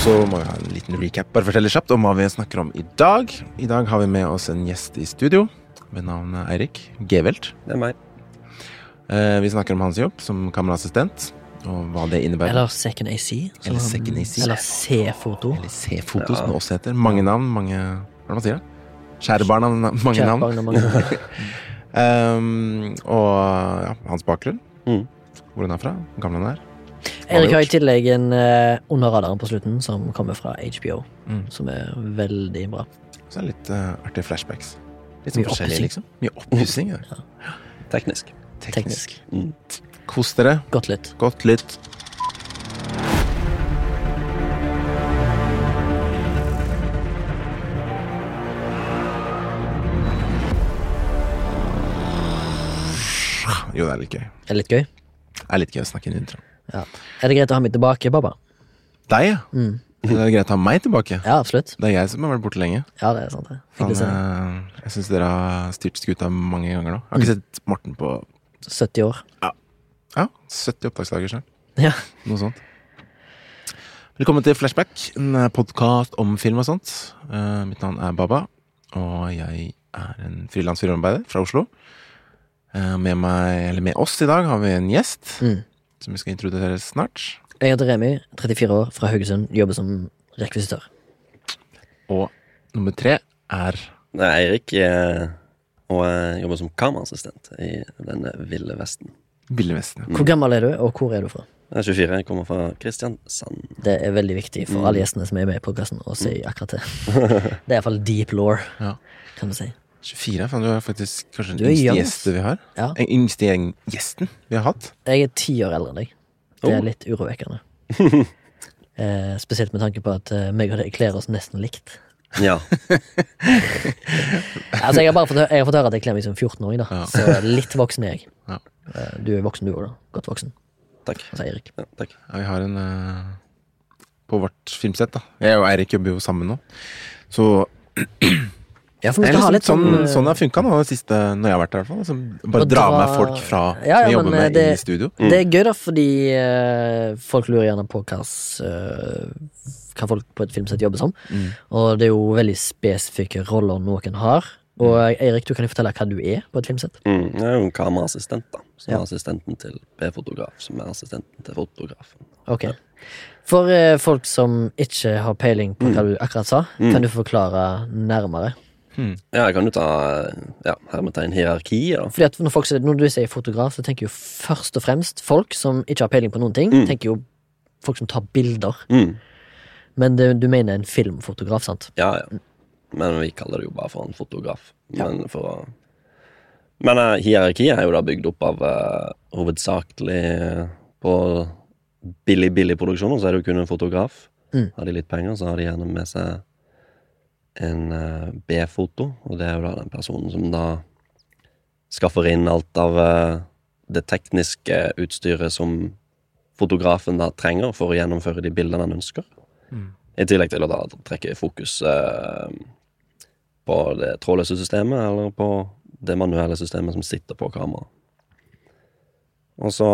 Og så må vi ha en liten recap, bare fortelle kjapt om hva vi snakker om i dag. I dag har vi med oss en gjest i studio ved navn Eirik Gevelt. Det er meg. Eh, Vi snakker om hans jobb som kameraassistent, og hva det innebærer. Eller Second AC. Eller Second AC. Eller C-foto. Eller C-foto, som det også heter. Mange navn, mange Hva er det man sier? Kjære barn av mange Kjært navn. barn mange navn. Um, og ja, hans bakgrunn. Mm. Hvor han er fra, hvor gammel han er. Erik har i tillegg en uh, Under radaren på slutten som kommer fra HBO, Mm. som er veldig bra. Så er det litt uh, artige flashbacks. Litt sånn forskjellig, liksom. Mye oppussing. Ja. Teknisk. Teknisk. Mm. Kos dere. Godt litt. Godt litt. Jo, det er litt gøy. Er det litt gøy? Det er litt gøy å snakke inn i introen. Ja. Er det greit å ha meg tilbake, Baba? Deg, ja. Mm. Det er greit å ha meg tilbake. Ja, absolutt. Det er jeg som har vært borte lenge. Ja, det er sant. det. Hyggelig å se. eh, jeg syns dere har styrt skuta mange ganger nå. Jeg har ikke sett Morten på 70 år. ja, 70 opptaksdager snart. Ja. Noe sånt. Velkommen til Flashback, en podkast om film og sånt. Uh, mitt navn er Baba, og jeg er en frilans filmarbeider fra Oslo. Uh, med, meg, eller med oss i dag har vi en gjest Mm. Som vi skal introdusere snart. Jeg heter Remi, 34 år, fra Haugesund, jobber som rekvisitør. Og nummer tre er Det er Eirik, eh, og jeg jobber som kameraassistent i denne ville Vesten. Ville Vesten. Hvor gammel er du, og hvor er du fra? Jeg er 24, jeg kommer fra Kristiansand. Det er veldig viktig for Mm. alle gjestene som er med i podkasten, å si akkurat det. Det er iallfall deep law, Ja. kan du si. 24. Faen, du er faktisk kanskje den yngste gjesten vi har. Ja. Den yngste gjesten vi har hatt. Jeg er ti år eldre enn deg. Det Oh. er litt urovekkende. eh, spesielt med tanke på at eh, meg og deg kler oss nesten likt. Ja. Altså, jeg har bare fått, jeg har fått høre at jeg kler meg som 14-åring, da. Ja. Så litt voksen er jeg. Ja. Eh, Du er voksen, du òg, da. Godt voksen. Takk. Altså Eirik. Ja, takk. Vi har en uh, på vårt filmsett, da. Jeg og Eirik jobber jo sammen nå. Så Ja, for det er skal ha liksom litt sånn sånn, eh, sånn det har funka nå, det siste når jeg har vært der, i hvert fall. Altså, bare dra dra- med folk fra Ja, ja, vi jobber med, det- inn i studio. Det er gøy, da, fordi uh, folk lurer gjerne på hva, eh, hva folk på et filmsett jobber som. Mm. Og det er jo veldig spesifikke roller noen har. Og Mm. Eirik, du kan jo fortelle hva du er på et filmsett. Mm, jeg er jo en kameraassistent, da. Som Ja. er assistenten til B-fotograf, som er assistenten til fotografen. Ok For uh, folk som ikke har peiling på hva du akkurat sa, Mm. kan du forklare nærmere? Ja, jeg kan jo ta ja, hermetegn hierarki, Ja. Fordi at når, folk, når du sier fotograf, så tenker jo først og fremst folk som ikke har peiling på noen ting, Mm. tenker jo folk som tar bilder. Mm. Men det, du mener en filmfotograf, sant? Ja, ja. Men vi kaller det jo bare for en fotograf. Ja. Men for Men uh, hierarkiet er jo da bygd opp av uh, hovedsakelig eh, På billig, billig produksjoner så er det jo kun en fotograf. Mm. Har de litt penger, så har de gjerne med seg en eh, B-foto, og det er jo da den personen som da skaffer inn alt av eh, det tekniske utstyret som fotografen da trenger for å gjennomføre de bildene han ønsker. Mm. I tillegg til å da trekke fokus eh, på det trådløse systemet, eller på det manuelle systemet som sitter på kameraet. Og så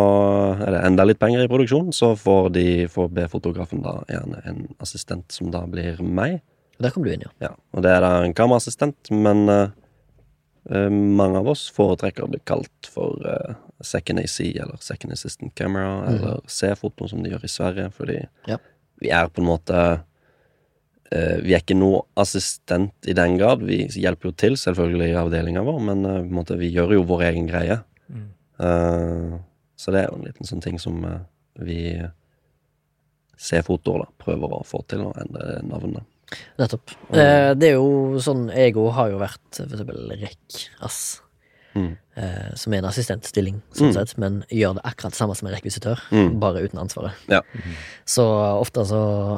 er det enda litt penger i produksjon, så får de får B-fotografen da gjerne en assistent som da blir meg. Der kom du inn, ja. Ja, og det er da en kameraassistent, men uh, eh, mange av oss foretrekker å bli kalt for uh, second AC, eller second assistant camera, eller C-foto, som de gjør i Sverige, fordi Ja. vi er på en måte uh, Vi er ikke noe assistent i den grad. Vi hjelper jo til, selvfølgelig, i avdelinga vår, men uh, på en måte, vi gjør jo vår egen greie. Mm. Eh, så det er jo en liten sånn ting som vi ser fotoer, da prøver å få til, å endre navnet. Nettopp. Eh, det er jo sånn Ego har jo vært for eksempel REC-ASS, Mm. Eh, som er en assistentstilling, sånn Mm. sett, men gjør det akkurat det samme som en rekvisitør, Mm. bare uten ansvaret. Ja. Så ofte så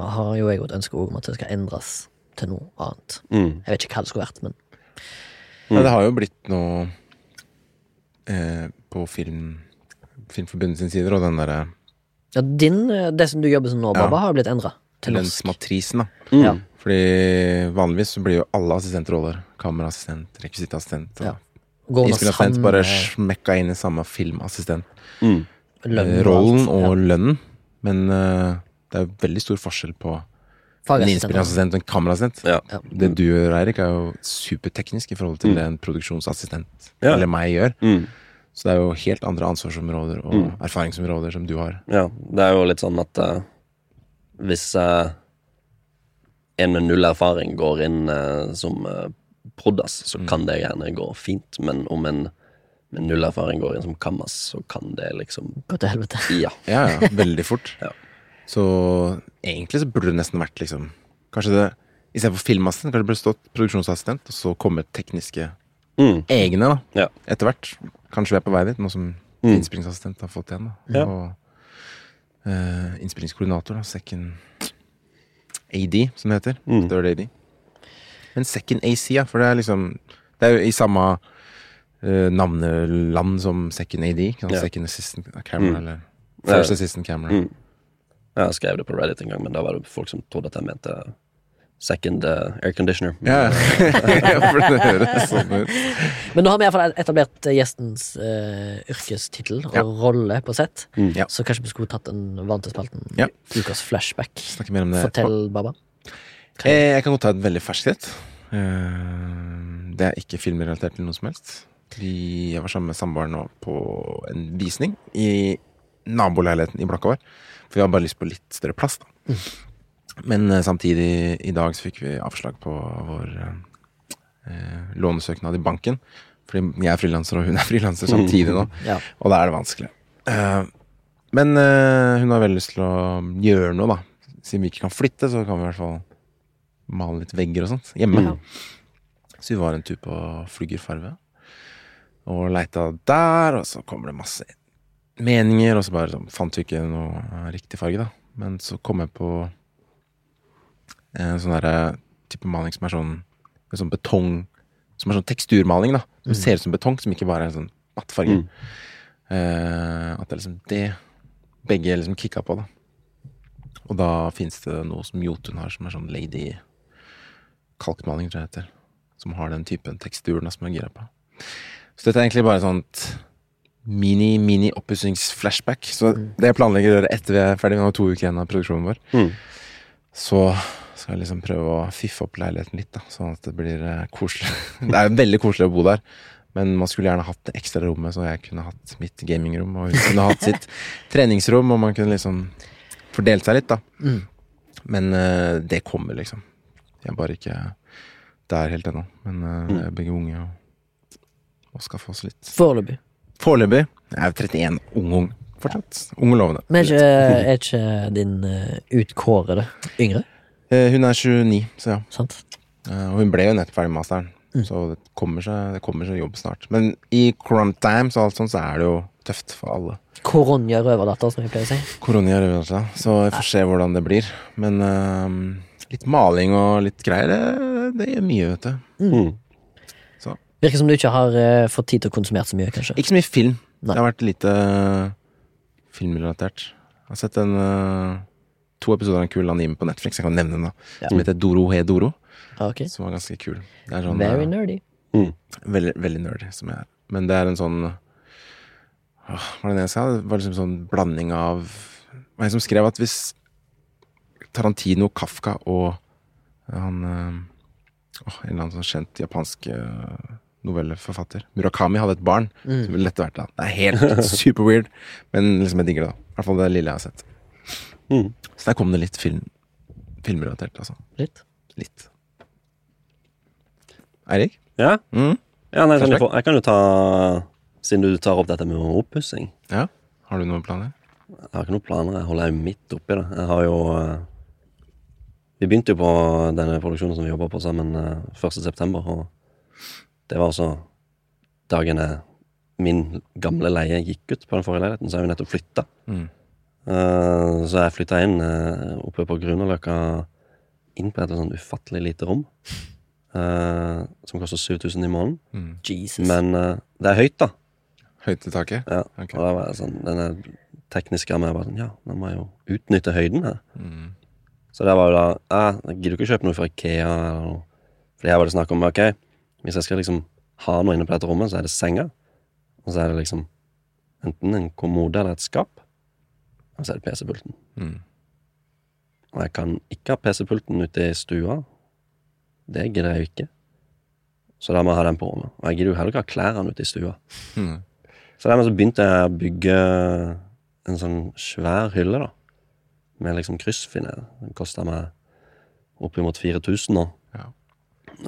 har jo jeg et ønske om at det skal endres til noe annet. Mm. Jeg vet ikke hva det skulle vært, men Ja, det har jo blitt noe eh, på film Filmforbundet sin sider, og den derre ja, din, eh, det som du jobber som nå, Ja. Baba, har blitt endra til norsk. lensmatrisen, da. Mm. Ja. Fordi vanligvis så blir jo alle assistentroller kameraassistent, rekvisittassistent og Ja. Samme bare smekka inn i samme filmassistent. Mm. Eh, og rollen og lønnen. Men uh, det er jo veldig stor forskjell på en innspillingsassistent og en kameraassistent. Ja. Ja. Det du gjør, Eirik, er jo superteknisk i forhold til det en produksjonsassistent Ja. eller meg gjør. Mm. Så det er jo helt andre ansvarsområder og erfaringsområder som du har. Ja, det er jo litt sånn at uh, hvis eh, en med null erfaring går inn eh, som uh, prodas, så kan det gjerne gå fint. Men om en med null erfaring går inn som kammas, så kan det liksom Gå til helvete. Ja. Ja, ja, veldig fort. Ja. Så egentlig så burde det nesten vært liksom Kanskje det istedenfor filmassistent, kanskje det burde stått produksjonsassistent, og så kommet tekniske Mm. egne, da. Ja. Etter hvert. Kanskje vi er på vei dit, nå som Mm. innspillingsassistent har fått en. Da. Ja. Og eh, innspillingskoordinator, da. Second AD, som det heter. Mm. Third AD. Men second AC, ja. For det er liksom Det er jo i samme uh, navneland som second AD. sant? Second assistant camera, Mm. eller first assistant camera. Mm. Jeg skrev det på Reddit en gang, men da var det folk som trodde at jeg mente second uh, air conditioner. Ja, for det høres sånn ut. Men nå har vi iallfall etablert eh, gjestens uh, yrkestittel og Ja. rolle på sett. Mm. Ja. Så kanskje vi skulle tatt en vante spalten. Ja. Ukas flashback. Mer om det. Fortell, Baba. Kan Jeg kan godt ta et veldig ferskt et. Eh, Det er ikke filmrelatert til noe som helst. Vi, jeg var sammen med samboeren nå på en visning i naboleiligheten i blokka vår. For vi har bare lyst på litt større plass, da. Men eh, samtidig, i dag så fikk vi avslag på vår eh, lånesøknad i banken. Fordi jeg er frilanser, og hun er frilanser samtidig nå. Ja. Og da er det vanskelig. Eh, men eh, hun har veldig lyst til å gjøre noe, da. Siden vi ikke kan flytte, så kan vi i hvert fall male litt vegger og sånt hjemme. Mm. Så vi var en tur på Fluggerfarve og leita der, og så kommer det masse meninger, og så bare så, fant vi ikke noe eh, riktig farge, da. Men så kom jeg på en sånn derre type maling som er sånn sånn betong Som er sånn teksturmaling, da. Som ser ut som betong, som ikke bare er sånn mattfarge. Mm. Uh, at det er liksom det begge liksom kicka på, da. Og da fins det noe som Jotun har, som er sånn lady kalkmaling, tror jeg det heter. Som har den typen teksturen da, som jeg er på. Så dette er egentlig bare sånt mini-mini-oppussingsflashback. Så det jeg planlegger å gjøre etter vi er ferdig, vi har to uker igjen av produksjonen vår, Mm. så skal liksom prøve å fiffe opp leiligheten litt, da, sånn at det blir eh, koselig. Det er veldig koselig å bo der, men man skulle gjerne hatt det ekstra rommet, så jeg kunne hatt mitt gamingrom, og hun kunne hatt sitt treningsrom, og man kunne liksom fordelt seg litt, da. Mm. Men uh, det kommer, liksom. Jeg er bare ikke der helt ennå. Men uh, er begge unge og skal skaffe oss litt. Foreløpig. Foreløpig jeg er 31, ung ung. Fortsatt ung og lovende. Men er ikke, er ikke din uh, utkårede yngre? Eh, hun er 29, så ja. Sant? Eh, og hun ble jo nettopp ferdig med masteren, Mm. så det kommer, seg, det kommer seg jobb snart. Men i corona times og alt sånt, så er det jo tøft for alle. Koronja røverdatter, som vi pleier å si. Korona gjør altså, så vi får se hvordan det blir. Men uh, litt maling og litt greier, det, det gjør mye, vet du. Mm. Virker som du ikke har uh, fått tid til å konsumere så mye, kanskje. Ikke så mye film. Nei. Det har vært lite uh, filmrelatert. Jeg har sett en, eh, to episoder av en kul anime på Netflix, jeg kan nevne den da, Ja. som heter Doro He Doro, Okay. som var ganske kul. Det er sånn, Very nerdy. nerdy. veldig, veldig nerdy, som jeg er. Men det er en sånn Hva var det jeg sa? Det var liksom sånn blanding av Det var en som skrev at hvis Tarantino, Kafka og han øh, En eller annen sånn kjent japansk øh, novelleforfatter Murakami hadde et barn, Mm. Som ville dette vært det. Det er helt super weird, men liksom jeg digger det, da. I hvert fall det lille jeg har sett. Mm. Så der kom det litt film filmrelatert, altså. Litt. Litt. Eirik? Ja? Mm? ja nei, kan jeg, få, jeg kan jo ta Siden du tar opp dette med oppussing. Ja? Har du noen planer? Jeg har ikke noen planer. Jeg holder jo midt oppi det. Jeg har jo eh, Vi begynte jo på denne produksjonen som vi jobba på sammen eh, 1. september, og det var altså dagen min gamle leie gikk ut på den forrige leiligheten, så har vi nettopp flytta. Mm. Eh, så jeg flytta inn eh, oppe på Grünerløkka, inn på et sånn ufattelig lite rom. eh, som koster 7000 i måneden. Mm. Jesus. Men det er høyt, da. Høyt i taket? Ja, Okay. Og da var jeg sånn, denne tekniske med bare sånn Ja, nå må jeg jo utnytte høyden her. Mm. Så det var jo da eh, Jeg gidder ikke kjøpe noe fra Ikea eller noe. Fordi her var det snakk om ok, hvis jeg skal liksom ha noe inne på dette rommet, så er det senga. Og så er det liksom enten en kommode eller et skap. Og så er det PC-pulten. Mm. Og jeg kan ikke ha PC-pulten ute i stua. Det gidder jeg jo ikke. Så da må jeg ha den på meg. Og jeg gidder jo heller ikke ha klærne ute i stua. Mm. Så dermed så begynte jeg å bygge en sånn svær hylle, da. Med liksom kryssfiner. Den kosta meg oppimot 4000 nå. Ja.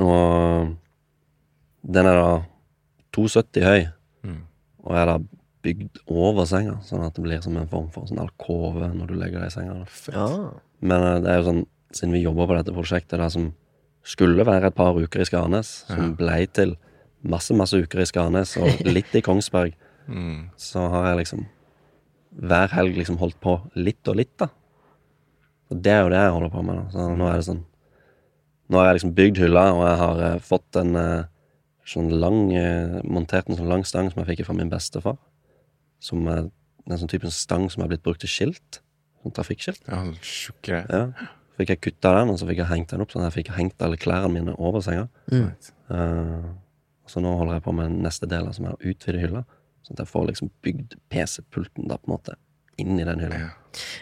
Og den er da 2,70 høy, Mm. og er da bygd over senga, sånn at det blir som en form for sånn alkove når du legger deg i senga. Ja. Men eh, det er jo sånn, siden vi jobber på dette prosjektet det som skulle være et par uker i Skarnes, som Ja. blei til masse, masse uker i Skarnes, og litt i Kongsberg, Mm. så har jeg liksom hver helg liksom holdt på litt og litt, da. Og det er jo det jeg holder på med, da. Så nå er det sånn Nå har jeg liksom bygd hylla, og jeg har uh, fått en uh, sånn lang Montert en sånn lang stang som jeg fikk fra min bestefar. Som er en sånn type stang som er blitt brukt til skilt. Sånn trafikkskilt. Ja, sånn. Ja. Fikk jeg kutta den, og så fikk jeg hengt den opp, sånn at jeg fikk hengt alle klærne mine over senga. Mm. Eh, så nå holder jeg på med neste del, som er å utvide hylla. Sånn at jeg får liksom bygd PC-pulten da, på en måte, inn i den hylla. Ja.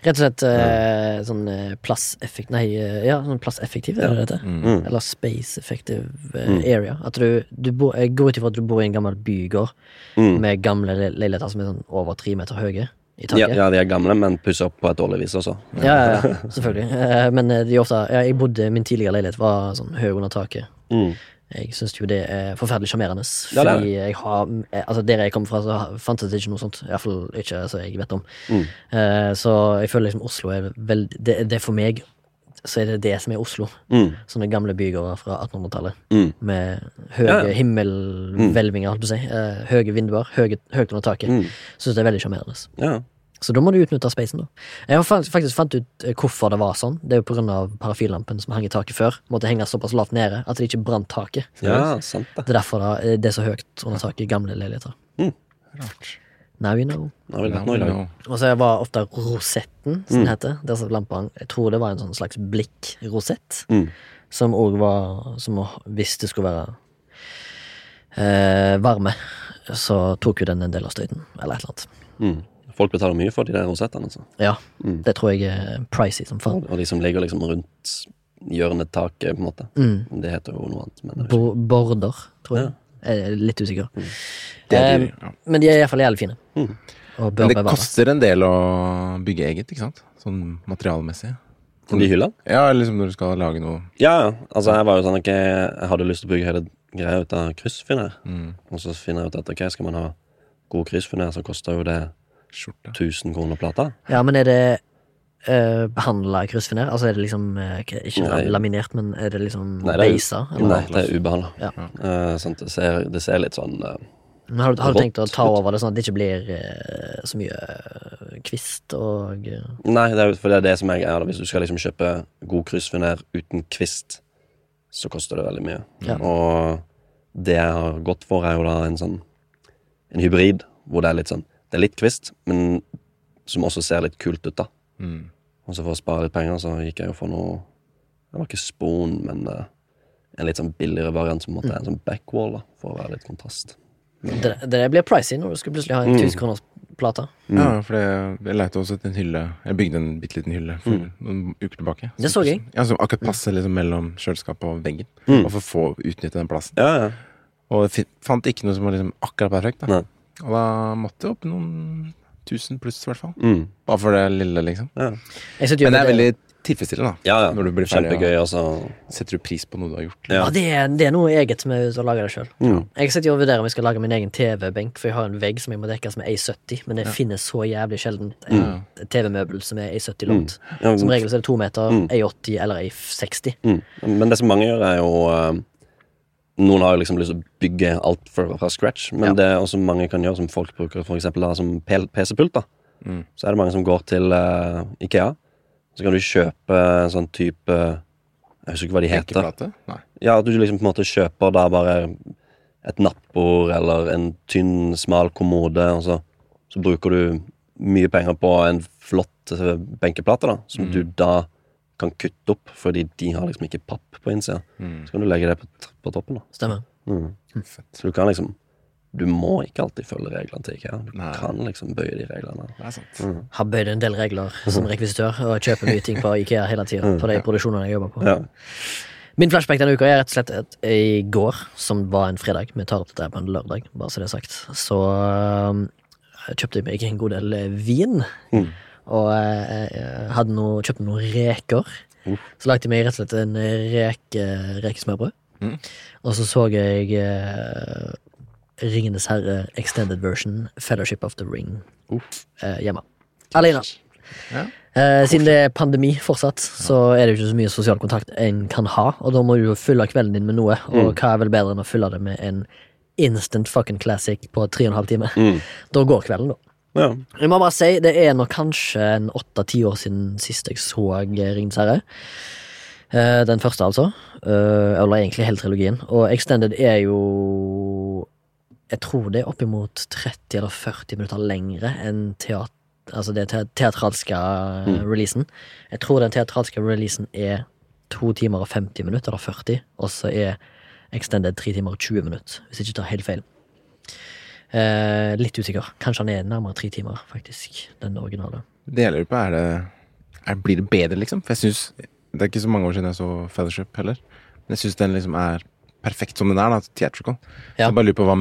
Rett og slett uh, sånn plasseffektiv. Nei, eh, ja, sånn plasseffektiv, er det det heter? Mm. Mm. Eller space effective eh, Mm. area. At du, du bo, jeg går ut ifra at du bor i en gammel bygård Mm. med gamle le- leiligheter som er sånn over tre meter høye Ja, ja, de er gamle, men pussa opp på et dårlig vis også. Ja, ja, ja, selvfølgelig. Eh, Men eh, de ofte ja, Jeg bodde Min tidligere leilighet var sånn høy under taket. Mm. Jeg syns jo det er forferdelig sjarmerende. Ja, Fordi jeg har eh, Altså Der jeg kommer fra, så fantes det ikke noe sånt. Iallfall ikke så jeg vet om. Mm. Uh, Så jeg føler liksom Oslo er veldig det, det er for meg så er det det som er Oslo. Mm. Sånne gamle bygårder fra 1800-tallet. Mm. Med høye Ja, ja. himmelhvelvinger, holdt på å si. Uh, høye vinduer. Høyt under taket. Mm. Syns det er veldig sjarmerende. Ja. Så da må du utnytte spacen, da. Jeg har faktisk fant ut eh, hvorfor det var sånn. Det er jo på grunn av parafillampen som hang i taket før. Måtte henge såpass lavt nede at det ikke brant taket. ja, sant det. Det er derfor da, eh, det er så høyt under taket i gamle leiligheter. Rart. Now you know. Now you know lært noe i dag. No. Og så var ofte rosetten, som Mm. det heter. Der satt lampa hang. Jeg tror det var en sånn slags blikkrosett. Mm. Som òg var Som å- hvis det skulle være eh, varme, så tok jo den en del av støyten. Eller et eller annet. Mm. Folk betaler mye for de der rosettene, altså. Ja, Mm. det tror jeg er pricy som faen. Og de som ligger liksom rundt hjørnetaket, på en måte. Mm. Det heter jo noe annet. Men det Bo border, tror jeg. Ja. Jeg er litt usikker. Det er de, ja. Men de er iallfall jævlig fine. Mm. Og bør Men det bevare. koster en del å bygge eget, ikke sant? Sånn materialmessig. ikke De hyllene? Ja, liksom når du skal lage noe Ja. Altså, jeg var jo sånn okay, jeg hadde lyst til å bygge hele greia ut av kryssfiner. mm, Og så finner jeg ut at ok, skal man ha god kryssfiner, så koster jo det skjorte. 1000 kroner plata. Ja, men er det uh, behandla kryssfiner? Altså er det liksom uh, ikke Nei. laminert, men er det liksom Nei, det er- beisa? eller? Nei, det er ubehandla. Ja. Uh, sånn, det, ser, det ser litt sånn uh, Men har, du- har du tenkt å ta over det sånn at det ikke blir eh, så mye eh, kvist og eh, Nei, det er, for det er det som jeg er. Hvis du skal liksom kjøpe god kryssfiner uten kvist, så koster det veldig mye. Ja. Og det jeg har gått for, er jo da en sånn En hybrid, hvor det er litt sånn Det er litt kvist, men som også ser litt kult ut, da. Mm. Og så for å spare litt penger, så gikk jeg jo for noe Det var ikke spon, men uh, en litt sånn billigere variant som måtte Mm. en sånn backwall, da, for å være litt kontrast. det, det blir pricy når du skal plutselig ha en Mm. 1000 kroners plate. Ja, for jeg leite også etter en hylle Jeg bygde en bitte liten hylle for Mm. noen uker tilbake. Det så jeg. Ja, Som akkurat passer liksom mellom kjøleskapet og veggen. Mm. Og for å få utnytte den plassen. Ja, ja. Og jeg fant ikke noe som var liksom akkurat perfekt. Da. Nei. Og da måtte jeg opp noen tusen pluss, i hvert fall. Mm. Bare for det lille, liksom. ja. Jeg Men det er veldig tilfredsstillende, da. ja, ja. Når du blir ferdig. Kjempegøy, altså. så setter du pris på noe du har gjort. Ja. Ja, det er, det er noe eget med å lage det sjøl. Mm. Jeg sitter og vurderer om jeg skal lage min egen TV-benk, for jeg har en vegg som jeg må dekkes med A70, men det finnes så jævlig sjelden Mm. TV-møbel som er A70 langt. Ja, Som regel så er det to meter, Mm. A80 eller A60. Mm. Men det som mange gjør, er jo eh, Noen har liksom lyst til å bygge alt fra, scratch, men Ja. det er også mange kan gjøre som folk bruker for eksempel da, som PC-pult. Mm. Så er det mange som går til uh, Ikea. Så kan du kjøpe en sånn type Jeg husker ikke hva de heter. Benkeplate? Nei. Ja, At du liksom på en måte kjøper da bare et nattbord eller en tynn, smal kommode, og så, så bruker du mye penger på en flott eh, benkeplate, da, som Mm. du da kan kutte opp, fordi de har liksom ikke papp på innsida. Mm. Så kan du legge det på, på toppen, da. Stemmer. Mm. Så du kan liksom du må ikke alltid følge reglene til IKEA. Du Nei. kan liksom bøye de reglene. Det er sant. Mm. Har bøyd en del regler som rekvisitør og kjøper mye ting på Ikea hele tida. På de produksjonene jeg jobber på. Ja. Min flashback denne uka er rett og slett at i går, som var en fredag Vi tar opp dette på en lørdag, bare så det er sagt. Så um, kjøpte jeg meg en god del vin. Mm. Og jeg hadde noe, kjøpte noen reker. Uh. Så lagde jeg meg rett og slett en reke, rekesmørbrød. Mm. Og så så jeg eh, Ringenes herre extended version, Fellowship of the Ring, uh. eh, hjemme. Alene. Ja. Eh, siden det er pandemi fortsatt, så er det jo ikke så mye sosial kontakt en kan ha. Og da må du jo fylle kvelden din med noe, og Mm. hva er vel bedre enn å fylle det med en instant fucking classic på tre og en halv time? Mm. Da går kvelden, da. Ja. Jeg må bare si, det er nok kanskje en åtte-ti år siden sist jeg så Ringenes herre. Eh, den første, altså. Eh, eller egentlig hele trilogien. Og Extended er jo Jeg tror det er oppimot 30 eller 40 minutter lengre enn teater... Altså det te teatralske mm. releasen. Jeg tror den teatralske releasen er to timer og 50 minutter, eller 40. Og så er Extended tre timer og 20 minutter, hvis jeg ikke tar helt feil. Eh, litt usikker. Kanskje han er nærmere tre timer, faktisk. Den originale. Det jeg lurer på, er det er, Blir det bedre, liksom? For jeg syns Det er ikke så mange år siden jeg så Fellowship heller. Men jeg syns den liksom er perfekt som den er, da. Theatrical. Så Ja. jeg bare lurer på hva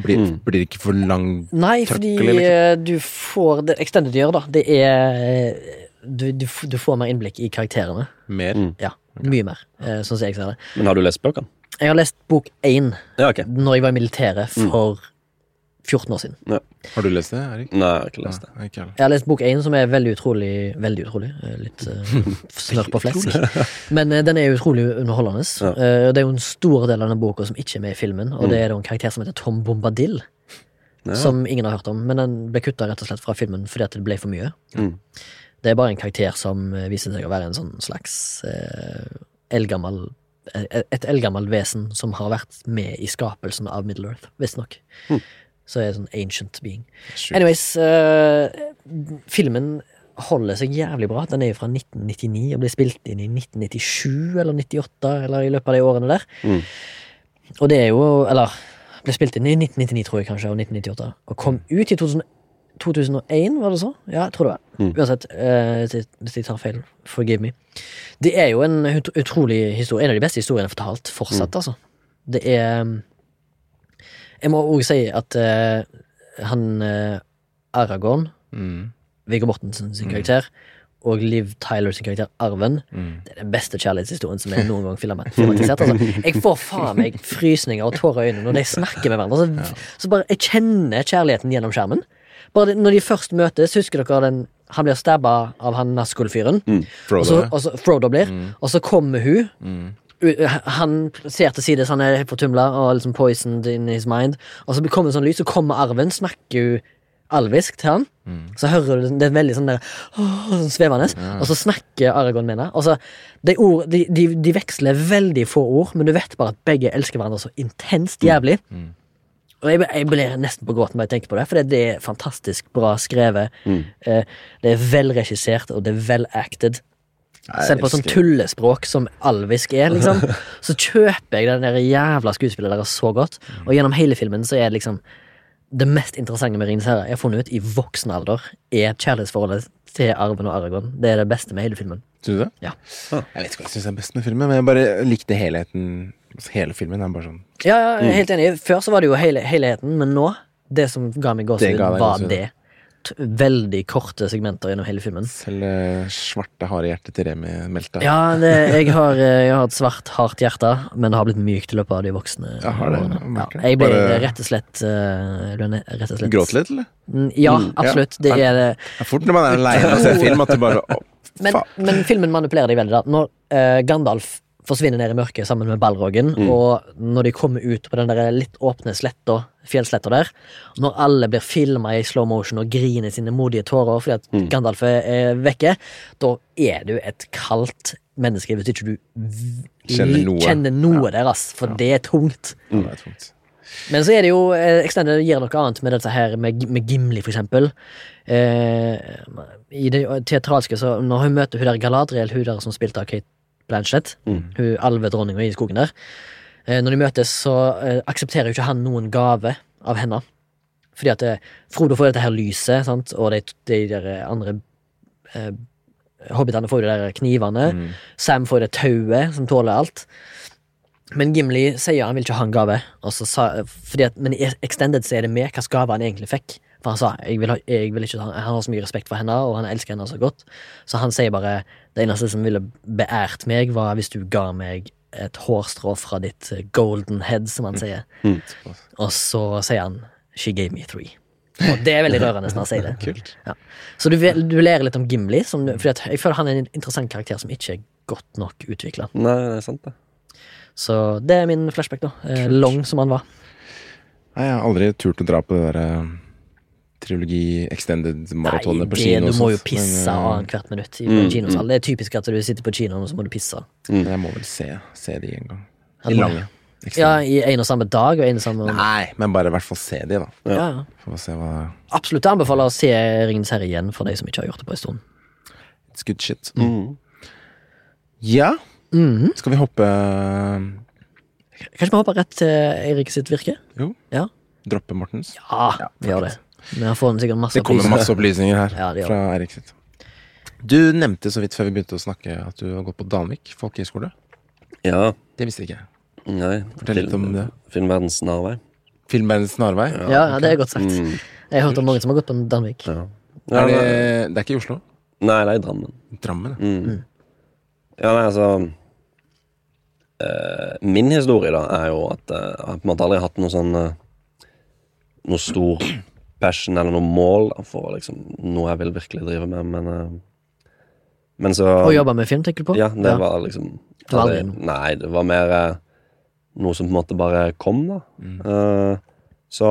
blir, Mm. blir det ikke for lang Nei, fordi liksom. eh, du får Det Extended gjør, da, det er eh, du, du, du får mer innblikk i karakterene. mer? Mm. Ja, mye mer, eh, sånn som jeg ser det. Men har du lest bøkene? Jeg har lest bok én Ja, okay. når jeg var i militæret for 14 år siden. Har du lest det, Erik? Nei, jeg har ikke lest det. Nei, ikke. Jeg har lest bok én, som er veldig utrolig Veldig utrolig. eh, Litt uh, snørr på flesk. Men uh, den er utrolig underholdende. Ja. Uh, det er jo en stor del av den boka som ikke er med i filmen, og Mm. det er en karakter som heter Tom Bombadil. Ja. Som ingen har hørt om, men den ble kutta rett og slett fra filmen fordi at det ble for mye. Mm. Det er bare en karakter som viser seg å være en sånn slags eh, eldgammel Et eldgammelt vesen som har vært med i skapelsen av Middle-earth, visstnok. Mm. Så er det sånn ancient being. Anyways, uh, filmen holder seg jævlig bra. Den er jo fra 1999 og ble spilt inn i 1997 eller 98, eller i løpet av de årene der. Mm. Og det er jo Eller ble spilt inn i 1999, tror jeg kanskje, og 1998. Og kom ut i 2000, 2001, var det så? Ja, jeg tror det var. Mm. Uansett, eh, hvis jeg- tar feil, forgive me. Det er jo en utrolig historie. En av de beste historiene fortalt fortsatt, altså. Det er Jeg må òg si at eh, han eh, Aragorn, Mm. Viggo Mortensen sin karakter, og Liv Tyler sin karakter Arven, Mm. det er den beste kjærlighetshistorien som er noen gang filmet- filmatisert. Altså. Jeg får faen meg frysninger og tårer i øynene når de snakker med hverandre. Så, så bare, Jeg kjenner kjærligheten gjennom skjermen. Bare det, Når de først møtes, husker dere den Han blir stabba av han Nazgul-fyren. Og Frodo. så, og så Frodo blir, og så kommer hun. Mm. Han ser til side, så han er helt fortumla og liksom poisoned in his mind. Og så kommer det sånn lyd, så kommer arven, snakker hun alvisk til han. Mm. Så hører du det er veldig sånn der åh, sånn svevende. Og så snakker Aragorn med henne. De, ord, de, de, de veksler veldig få ord, men du vet bare at begge elsker hverandre så intenst jævlig. Mm. Og jeg, jeg blir nesten på gråten bare jeg tenker på det, for det er fantastisk bra skrevet. Mm. Eh, det er velregissert, og det er velacted. Selv på sånn tullespråk som alvisk er, liksom, så kjøper jeg den der jævla skuespillet deres så godt. Og gjennom hele filmen så er det liksom det mest interessante med Ringenes herre jeg har funnet ut i voksen alder, er kjærlighetsforholdet til Arven og Aragon. Det er det beste med hele filmen. Syns du det? Ja. Ah. Jeg vet ikke hva jeg syns er best med filmen, men jeg bare likte helheten. Hele filmen er bare sånn Ja, ja, er helt enig. Før så var det jo hele, helheten, men nå, det som ga meg gåsehud, var det. Veldig korte segmenter gjennom hele filmen. Selv eh, svarte, harde hjertet til Remi meldte. Ja, det, jeg, har, eh, jeg har et svart, hardt hjerte, men det har blitt mykt i løpet av de voksne Jeg har det, årene. Ja, jeg ble Bare- rett og slett, eh, rett og slett Gråt litt, eller? Mm, Ja, Mm, ja. absolutt. Det er det. Det er fort når man er aleine og ser film, at du bare oh, Men, men filmen manipulerer deg veldig. da Når uh, Gandalf forsvinner ned i mørket sammen med ballroggen. Mm. og når de kommer ut på den der litt åpne sletta, fjellsletta der, når alle blir filma i slow motion og griner sine modige tårer fordi at Mm. Gandalf er, vekke, da er du et kaldt menneske hvis ikke du Kjenner noe. kjenner noe der, ass. For det er tungt. Mm. det er tungt. Men så er det jo eh, Extended gir noe annet med dette her med, med Gimli, for eksempel. Eh, I det teatralske, så når hun møter hun der Galadriel, hun der som spilte av Kate Blanchett, Mm. hun alvedronninga i skogen der eh, Når de møtes, så eh, aksepterer jo ikke han noen gave av henne. Fordi at eh, Frodo får dette her lyset, sant? og de, de der andre eh, hobbitene får de der knivene. Mm. Sam får det tauet som tåler alt. Men Gimli sier han vil ikke ha en gave. Sa, at, men i Extended så er det med slags gave han egentlig fikk. For han sa jeg vil, ha, jeg vil ikke ha, han har så mye respekt for henne, og han elsker henne så godt. Så han sier bare det eneste som ville beært meg, var hvis du ga meg et hårstrå fra ditt eh, golden head, som han sier. Og så sier han She gave me three. Og det er veldig rørende når han sier det. Kult. Så du, du lærer litt om Gimli, som, du- fordi at jeg føler han er en interessant karakter som ikke er godt nok utvikla. Nei, det sant, det. Så det er min flashback, da. Kult. long som han var. Nei, jeg har aldri turt å dra på det derre trilogi extended-maratonet på det, kino. du må jo pisse men, eh, annethvert minutt i Mm, kinosal. Det er typisk at du sitter på kinoen, og så må du pisse. Mm. jeg må vel se, se de en gang. Må lange. Ja, i en og samme dag og en og samme Nei, men bare i hvert fall se de, da. ja. ja. For å se hva Absolutt jeg anbefaler å se Ringens herre igjen, for de som ikke har gjort det på en stund. It's good shit. Mm. Ja, -hmm. skal vi hoppe Kanskje vi hopper rett til Eirik sitt virke? Jo. Ja. Droppe Mortens? Ja, Ja, vi gjør det. Vi har får sikkert masse Det kommer opplysninger. masse opplysninger her Ja, det gjør fra Eirik sitt. Du nevnte så vidt før vi begynte å snakke at du har gått på Danvik folkehøgskole. Ja. Det visste jeg ikke. Nei. Fortell litt om det. Filmverdens snarvei. Filmverdens snarvei. Ja, ja, det er godt sagt. Mm. Jeg har hørt om mange som har gått på Danvik. Ja. Er det, det er ikke i Oslo? Nei, det er i Drammen. Drammen? ja. Mm. Ja, nei, altså eh, Min historie da er jo at eh, jeg har på en måte aldri hatt noe sånn eh, Noe stor passion eller noe mål for liksom, noe jeg vil virkelig drive med, men uh, Men så Og jobbe med film, tenker du på? Ja, det var liksom Det var aldri Nei, det var mer uh, noe som på en måte bare kom, da. Mm. Uh, så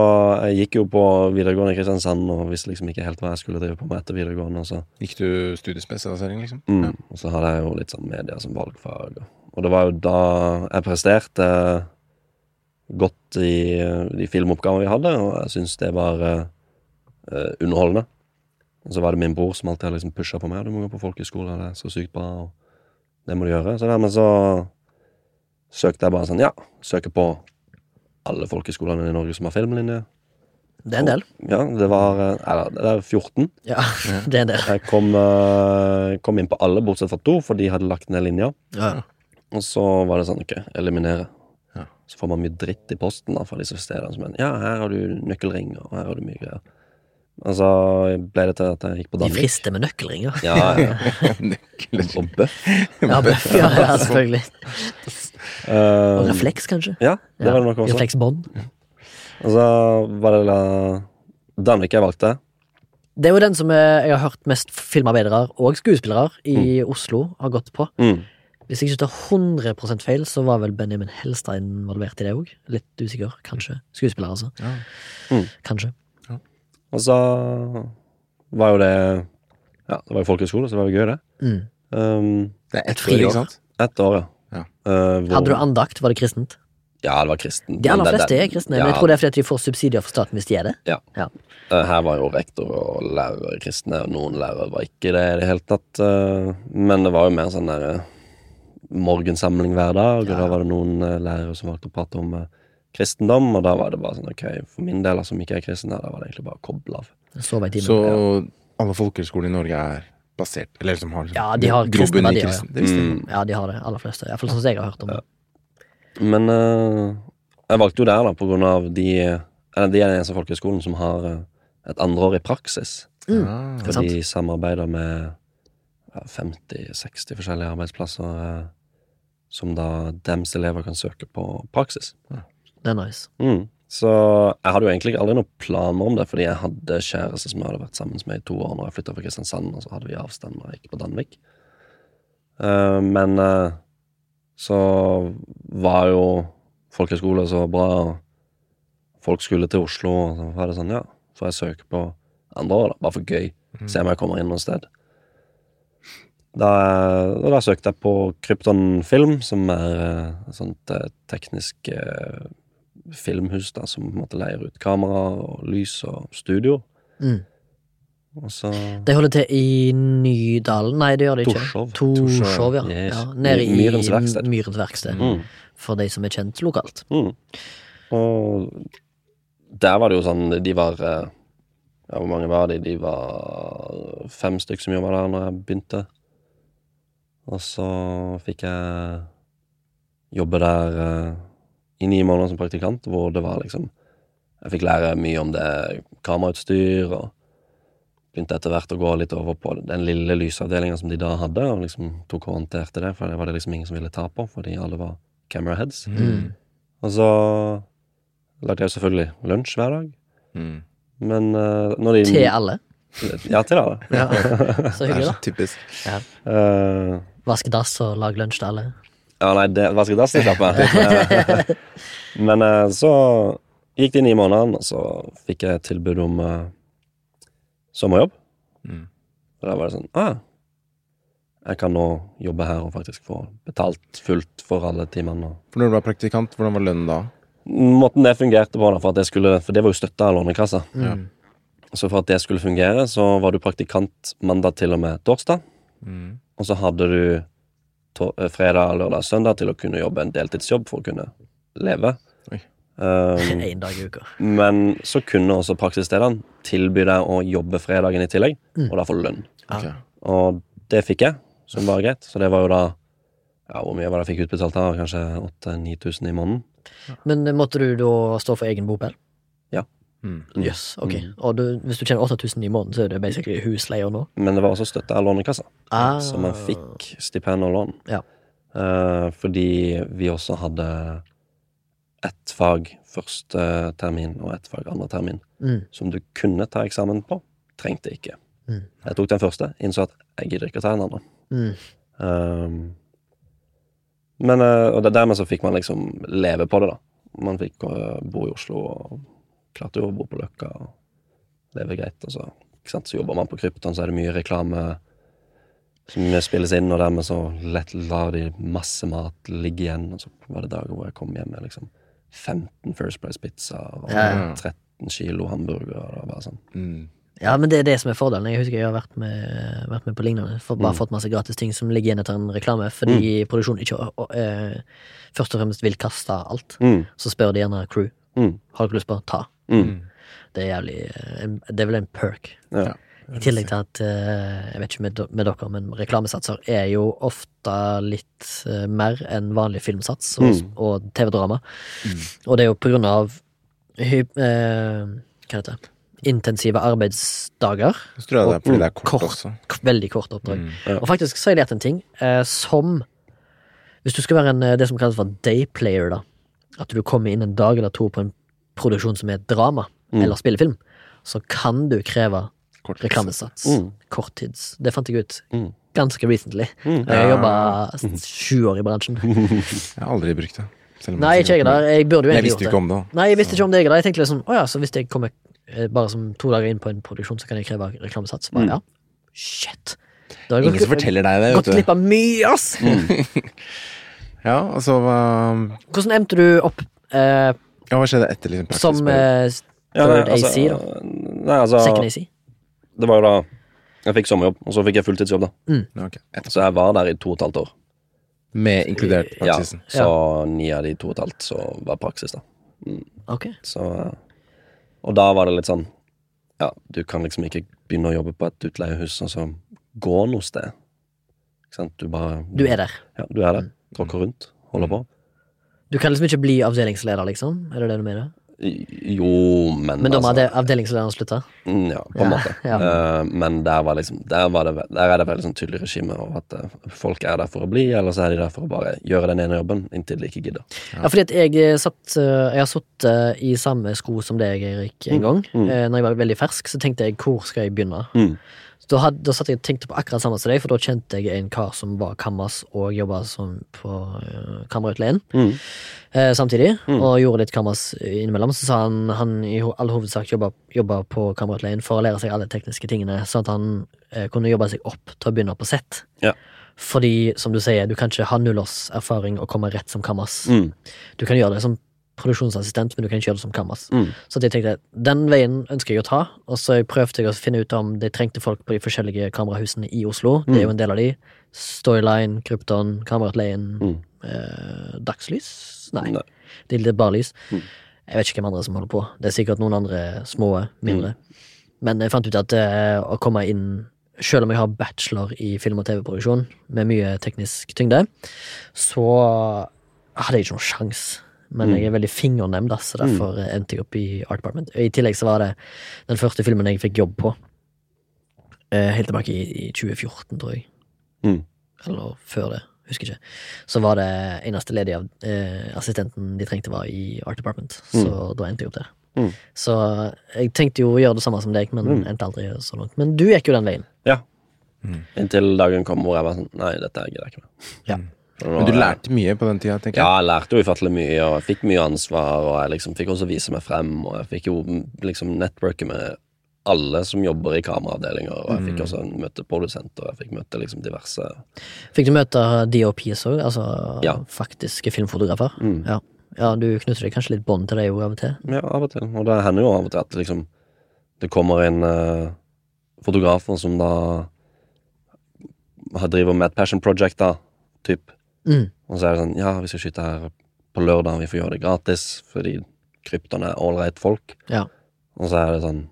jeg gikk jo på videregående i Kristiansand og visste liksom ikke helt hva jeg skulle drive på med etter videregående. Og så, Gikk du studiespesialisering, liksom? mm, Ja. og så hadde jeg jo litt sånn media som valgfag. Og, og det var jo da jeg presterte godt i de filmoppgaver vi hadde, og jeg syns det var eh, underholdende. Og så var det min bror som alltid hadde liksom pusha på meg. 'Du må gå på folkehøyskole, det er så sykt bra.' og det må du gjøre. Så dermed så søkte jeg bare sånn, ja, søker på alle folkehøyskolene i Norge som har filmlinje. Det er en del. Ja, det var eh, Eller det er 14. Ja, det er en del. Jeg kom, eh, kom inn på alle bortsett fra to, for de hadde lagt ned linja. Ja. Og så var det sånn, ok, eliminere. Ja. Så får man mye dritt i posten da, fra disse stedene som en, Ja, her har du nøkkelring, og her har du mye greier. Og så ble det til at jeg gikk på De Danvik. frister med nøkkelringer. Ja, ja. Og bøff. Ja, bøff, ja, ja, selvfølgelig. Og Uh, refleks, kanskje. ja, det var det nok også. Refleksbånd. Og så var det da Danvik jeg valgte. Det er jo den som eh, jeg har hørt mest filmarbeidere og skuespillere i Oslo har gått på. Mm. Hvis jeg ikke tar 100% feil, så var vel Benjamin Helstad involvert i det òg. Litt usikker, kanskje. Skuespiller, altså. Ja. Mm. Kanskje. Og så var jo det Ja, det var jo folkehøyskole, så det var jo gøy, det. Mm. Um, Det er ett Et friår. ikke sant? Ett år, ja. Ja. Uh, hvor- Hadde du andakt? Var det kristent? Ja, det var kristen. De aller fleste er kristne, ja, men jeg tror det er fordi de får subsidier fra staten hvis de er det. Uh, Her var jo rektor og lærere kristne, og noen lærere var ikke det i det hele tatt. uh, Men det var jo mer sånn der uh, morgensamling hver dag, og Ja. da var det noen lærere som valgte å prate om kristendom, og da var det bare sånn ok, for min del som ikke er kristen, da var det egentlig bare å koble av. Så. Så alle folkehøyskoler i Norge er basert Eller som har liksom Ja, de har kristne verdier, ja. kristen- Det visste jeg. Mm. Ja, de har det, aller fleste. Iallfall sånn som jeg har hørt om det. Men uh, jeg valgte jo der, da, på grunn av de Eller de er den eneste folkehøyskolen som har uh, et andreår i praksis. Mm. Ah, For de samarbeider med ja, 50-60 forskjellige arbeidsplasser eh, som da dems elever kan søke på praksis. Det er nice. Mm. Så jeg hadde jo egentlig aldri noen planer om det, fordi jeg hadde kjæreste som jeg hadde vært sammen med i to år når jeg flytta fra Kristiansand, og så hadde vi avstand når jeg gikk på Danvik. Uh, men uh, så var jo folkehøyskole så bra, og folk skulle til Oslo, og så var det sånn, ja, får jeg søke på andre år, da, bare for gøy. Se om jeg kommer inn noe sted. Da, da søkte jeg på Krypton Film, som er et sånt eh, teknisk eh, filmhus da, som måte leier ut kamera og lys og studio. Mm. Og så De holder til i Nydalen Nei, det gjør de ikke. Torshov. Torshov, ja. Yes. ja. Nede i Myrens verksted. Myrens verksted. mm, For de som er kjent lokalt. mm. Og der var det jo sånn De var eh, Ja, hvor mange var de? De var fem stykk som jobba der når jeg begynte. Og så fikk jeg jobbe der eh, i ni måneder som praktikant, hvor det var liksom Jeg fikk lære mye om det kamerautstyr, og begynte etter hvert å gå litt over på den lille lysavdelinga som de da hadde, og liksom tok og håndterte det, for det var det liksom ingen som ville ta på, fordi alle var camera heads. Mm. Og så lagde jeg selvfølgelig lunsj hver dag. Mm. Men uh, når de Til alle. Ja, til alle. Ja. Så Det hyggelig, da. typisk. Eh, Vaske dass og lage lunsj til alle. Ja, nei, det vaske dassen slapp jeg. Men eh, så gikk det ni måneder, og så fikk jeg tilbud om uh, sommerjobb. Mm. Og da var det sånn ah, Jeg kan nå jobbe her og faktisk få betalt fullt for alle timene. For når du var praktikant, hvordan var lønnen da? Måten det fungerte på, da, for skulle For det var jo støtta av Lånekassa. Mm. Så for at det skulle fungere, så var du praktikant mandag til og med torsdag. Mm. Og så hadde du fredag, lørdag, søndag til å kunne jobbe en deltidsjobb for å kunne leve. Um, en dag i uka. men så kunne også praksisstedene tilby deg å jobbe fredagen i tillegg, Mm. og da få lønn. Okay. Og det fikk jeg, som var greit. Så det var jo da ja, Hvor mye var det jeg fikk utbetalt da? Kanskje 8000-9000 i måneden? Men eh, måtte du da stå for egen bopel? Mm. Mm. Jøss, ok. Mm. Og du, hvis du tjener 8000 i måneden, så er det basically husleier nå? Men det var også støtte av Lånekassa. Ah. Så man fikk stipend og lån. Ja. Eh, fordi vi også hadde ett fag første termin og ett fag andre termin Mm. som du kunne ta eksamen på. Trengte ikke. Mm. Jeg tok den første, innså at jeg gidder ikke å ta den andre. Mm. Um, men eh, Og det, dermed så fikk man liksom leve på det, da. Man fikk eh, bo i Oslo og klarte jo å bo på Løkka og leve greit. Og så, ikke sant? så jobber man på Krypton, så er det mye reklame som spilles inn, og dermed så lett lar de masse mat ligge igjen. Og så var det dager hvor jeg kom hjem med liksom 15 First Price-pizzaer og Ja, ja. 13 kilo hamburgere. Og det var bare sånn. Mm. Ja, men det er det som er fordelen. Jeg husker jeg har vært med, vært med på lignende. For bare Mm. fått masse gratis ting som ligger igjen etter en reklame, fordi produksjonen ikke og, og, eh, først og fremst vil kaste alt. Mm, Så spør de gjerne crew. Mm, Har dere lyst på? Ta. mm. Det er jævlig eh, Det er vel en perk. Ja. I tillegg til at eh, Jeg vet ikke med, dere, men reklamesatser er jo ofte litt eh, mer enn vanlig filmsats og, Mm. og TV-drama. Mm. Og det er jo på grunn av hy, eh, Hva heter det? Intensive arbeidsdager. Det er fordi det er kort, Kort. også. Veldig kort oppdrag. Mm. Ja. Og faktisk så har jeg lært en ting eh, som Hvis du skal være en, det som kalles for day player, da. At du kommer inn en dag eller to på en produksjon som er drama Mm. eller spillefilm, så kan du kreve Kort. reklamesats. Mm. Korttids. Det fant jeg ut Mm. ganske recently. Mm. Jeg har jobba sju år i bransjen. Jeg har aldri brukt det. Nei, ikke jeg der. Jeg burde jo egentlig gjort det. om det. Nei, jeg visste ikke om det. jeg. Jeg tenkte liksom, å ja, så hvis jeg kommer eh, bare som to dager inn på en produksjon, så kan jeg kreve reklamesats. Bare, Mm. ja. Shit. Da har jeg Ingen som forteller deg det. gått glipp av mye, ass! Ja, altså um, Hvordan endte du opp eh, ja, hva skjedde etter liksom praksis? som eh, Ja, nei, third AC, da? Nei, altså Second AC? Det var jo da Jeg fikk sommerjobb, og så fikk jeg fulltidsjobb, da. Mm. Okay. Så jeg var der i to og et halvt år. Med inkludert Ja, praksisen. så ni av de to og et halvt så var praksis, da. Ok. Så eh, Og da var det litt sånn Ja, du kan liksom ikke begynne å jobbe på et utleiehus og så gå noe sted. Ikke sant? Du bare Du er der. Ja, du er der. Tråkker rundt. Holder på. Du kan liksom ikke bli avdelingsleder, liksom? Er det det du mener? Jo, men Men da må altså, avde- avdelingslederen slutte? mm, Ja, på en Ja, måte. ja. Uh, men der var liksom Der, var det, der er det veldig sånn tydelig regime over at uh, folk er der for å bli, eller så er de der for å bare gjøre den ene jobben inntil de ikke gidder. Ja, fordi at jeg eh, satt uh, Jeg har sittet i samme sko som deg, Erik, en Mm, gang. mm. Når jeg var veldig fersk, så tenkte jeg hvor skal jeg begynne? Mm. Da, hadde, da satt jeg og tenkte på akkurat samme som deg, for da kjente jeg en kar som var kammas og jobba som på uh, kamerautleien Mm. uh, samtidig, Mm. og gjorde litt kammas innimellom. Så sa han han i all hovedsak jobba, på kamerautleien for å lære seg alle tekniske tingene, sånn at han uh, kunne jobbe seg opp til å begynne på sett. Ja. Fordi, som du sier, du kan ikke ha nullårserfaring og komme rett som kammas. Mm. Du kan gjøre det som produksjonsassistent, men du kan ikke gjøre det som kammas. Mm. Så jeg tenkte den veien ønsker jeg å ta, og så prøvde jeg å finne ut om de trengte folk på de forskjellige kamerahusene i Oslo. Det er jo en del av de. Storyline, Krypton, Kameratleien, Mm. eh, Dagslys? Nei, Nei. det er bare lys. Mm. Jeg vet ikke hvem andre som holder på. Det er sikkert noen andre små, mindre. Men jeg fant ut at eh, å komme inn Selv om jeg har bachelor i film- og TV-produksjon med mye teknisk tyngde, så hadde jeg ikke noen sjans. Men jeg er veldig fingernem, da, så derfor eh, endte jeg opp i Art Department. I tillegg så var det den første filmen jeg fikk jobb på. Eh, helt tilbake i, i 2014, tror jeg. Mm. Eller før det. Husker ikke. Så var det eneste ledige av eh, assistenten de trengte, var i Art Department. Så da endte jeg opp der. Mm. Så jeg tenkte jo å gjøre det samme som deg, men Mm. endte aldri så langt. Men du gikk jo den veien. Ja. Inntil dagen kom hvor jeg var sånn Nei, dette gidder jeg ikke mer. Ja. Men du lærte mye på den tida, tenker Ja, jeg. jeg lærte jo ufattelig mye, og jeg fikk mye ansvar, og jeg liksom fikk også vise meg frem, og jeg fikk jo liksom networke med alle som jobber i kameraavdelinger, og jeg fikk også møte produsenter, og jeg fikk møte liksom diverse Fikk du møte DOPs òg, altså Ja. faktiske filmfotografer? Mm. Ja. ja, du knytter deg kanskje litt bånd til dem av og til? Ja, av og til. Og det hender jo av og til at liksom det kommer inn uh, fotografer som da har driver med et passion project, da, typ. Mm. Og så er det sånn Ja, vi skal skyte her på lørdag, vi får gjøre det gratis, fordi krypton er ålreit folk. Ja. Og så er det sånn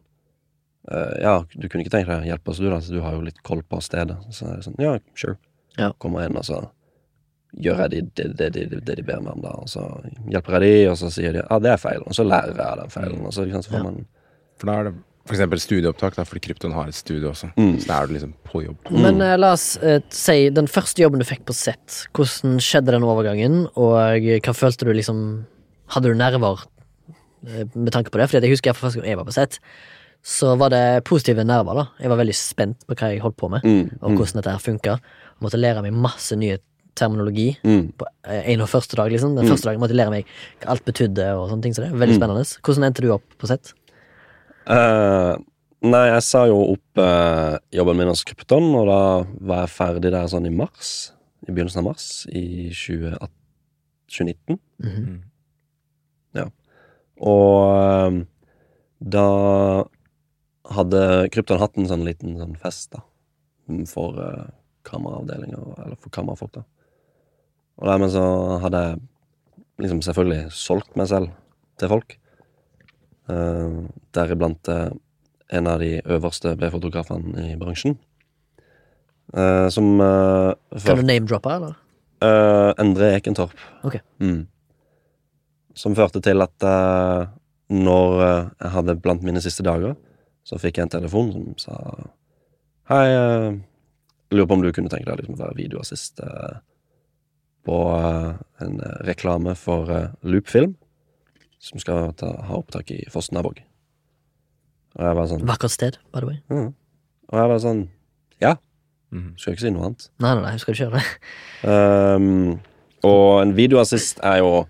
uh, Ja, du kunne ikke tenkt deg å hjelpe oss, du, da, så du har jo litt koll på stedet. Så er det sånn Ja, sure. Ja. Kommer inn, og så gjør jeg de, det, de, de, de, de ber meg om, da. Og så hjelper jeg de, og så sier de ja, det er feil. Og så lærer jeg av den feilen. Og så, liksom, så får Ja. man For da er det eksempel studieopptak, da, fordi Krypton har et studie også. Mm. Så da er du liksom på jobb. Men uh, la oss uh, si den første jobben du fikk på sett. Hvordan skjedde den overgangen, og hva følte du liksom Hadde du nerver uh, med tanke på det? Fordi jeg husker jeg for første gang jeg var på sett, så var det positive nerver. da Jeg var veldig spent på hva jeg holdt på med, mm, og hvordan dette her funka. Måtte lære meg masse nye terminologi mm. på en og første dag. liksom Den første dagen måtte jeg lære meg hva alt betydde, og sånne ting. Så det er veldig spennende. Hvordan endte du opp på sett? Eh, nei, jeg sa jo opp uh, jobben min hos Krypton, og da var jeg ferdig der sånn i mars. I begynnelsen av mars i 2018, 2019. Ja Og um, da hadde Krypton hatt en sånn liten sånn fest, da. mm, For uh, kameraavdelinger, eller for kamerafolk, da. Og dermed så hadde jeg liksom selvfølgelig solgt meg selv til folk. Uh, Deriblant eh, en av de øverste B-fotografene i bransjen. Eh, som Kan du name-droppe, eller? Eh, Endre Ekentorp. Ok. Mm. Som førte til at eh, når eh, jeg hadde blant mine siste dager, så fikk jeg en telefon som sa Hei, uh, lurer på om du kunne tenke deg liksom å være videoassist eh, på eh, en eh, reklame for Loopfilm, som skal ta, ha opptak i Fosnavåg. Og jeg var sånn Vakkert sted, by the way. mm. Og jeg var sånn Ja, Mm. skal ikke si noe annet. Nei, nei, nei, skal du kjøre det? Um, og en videoassist er jo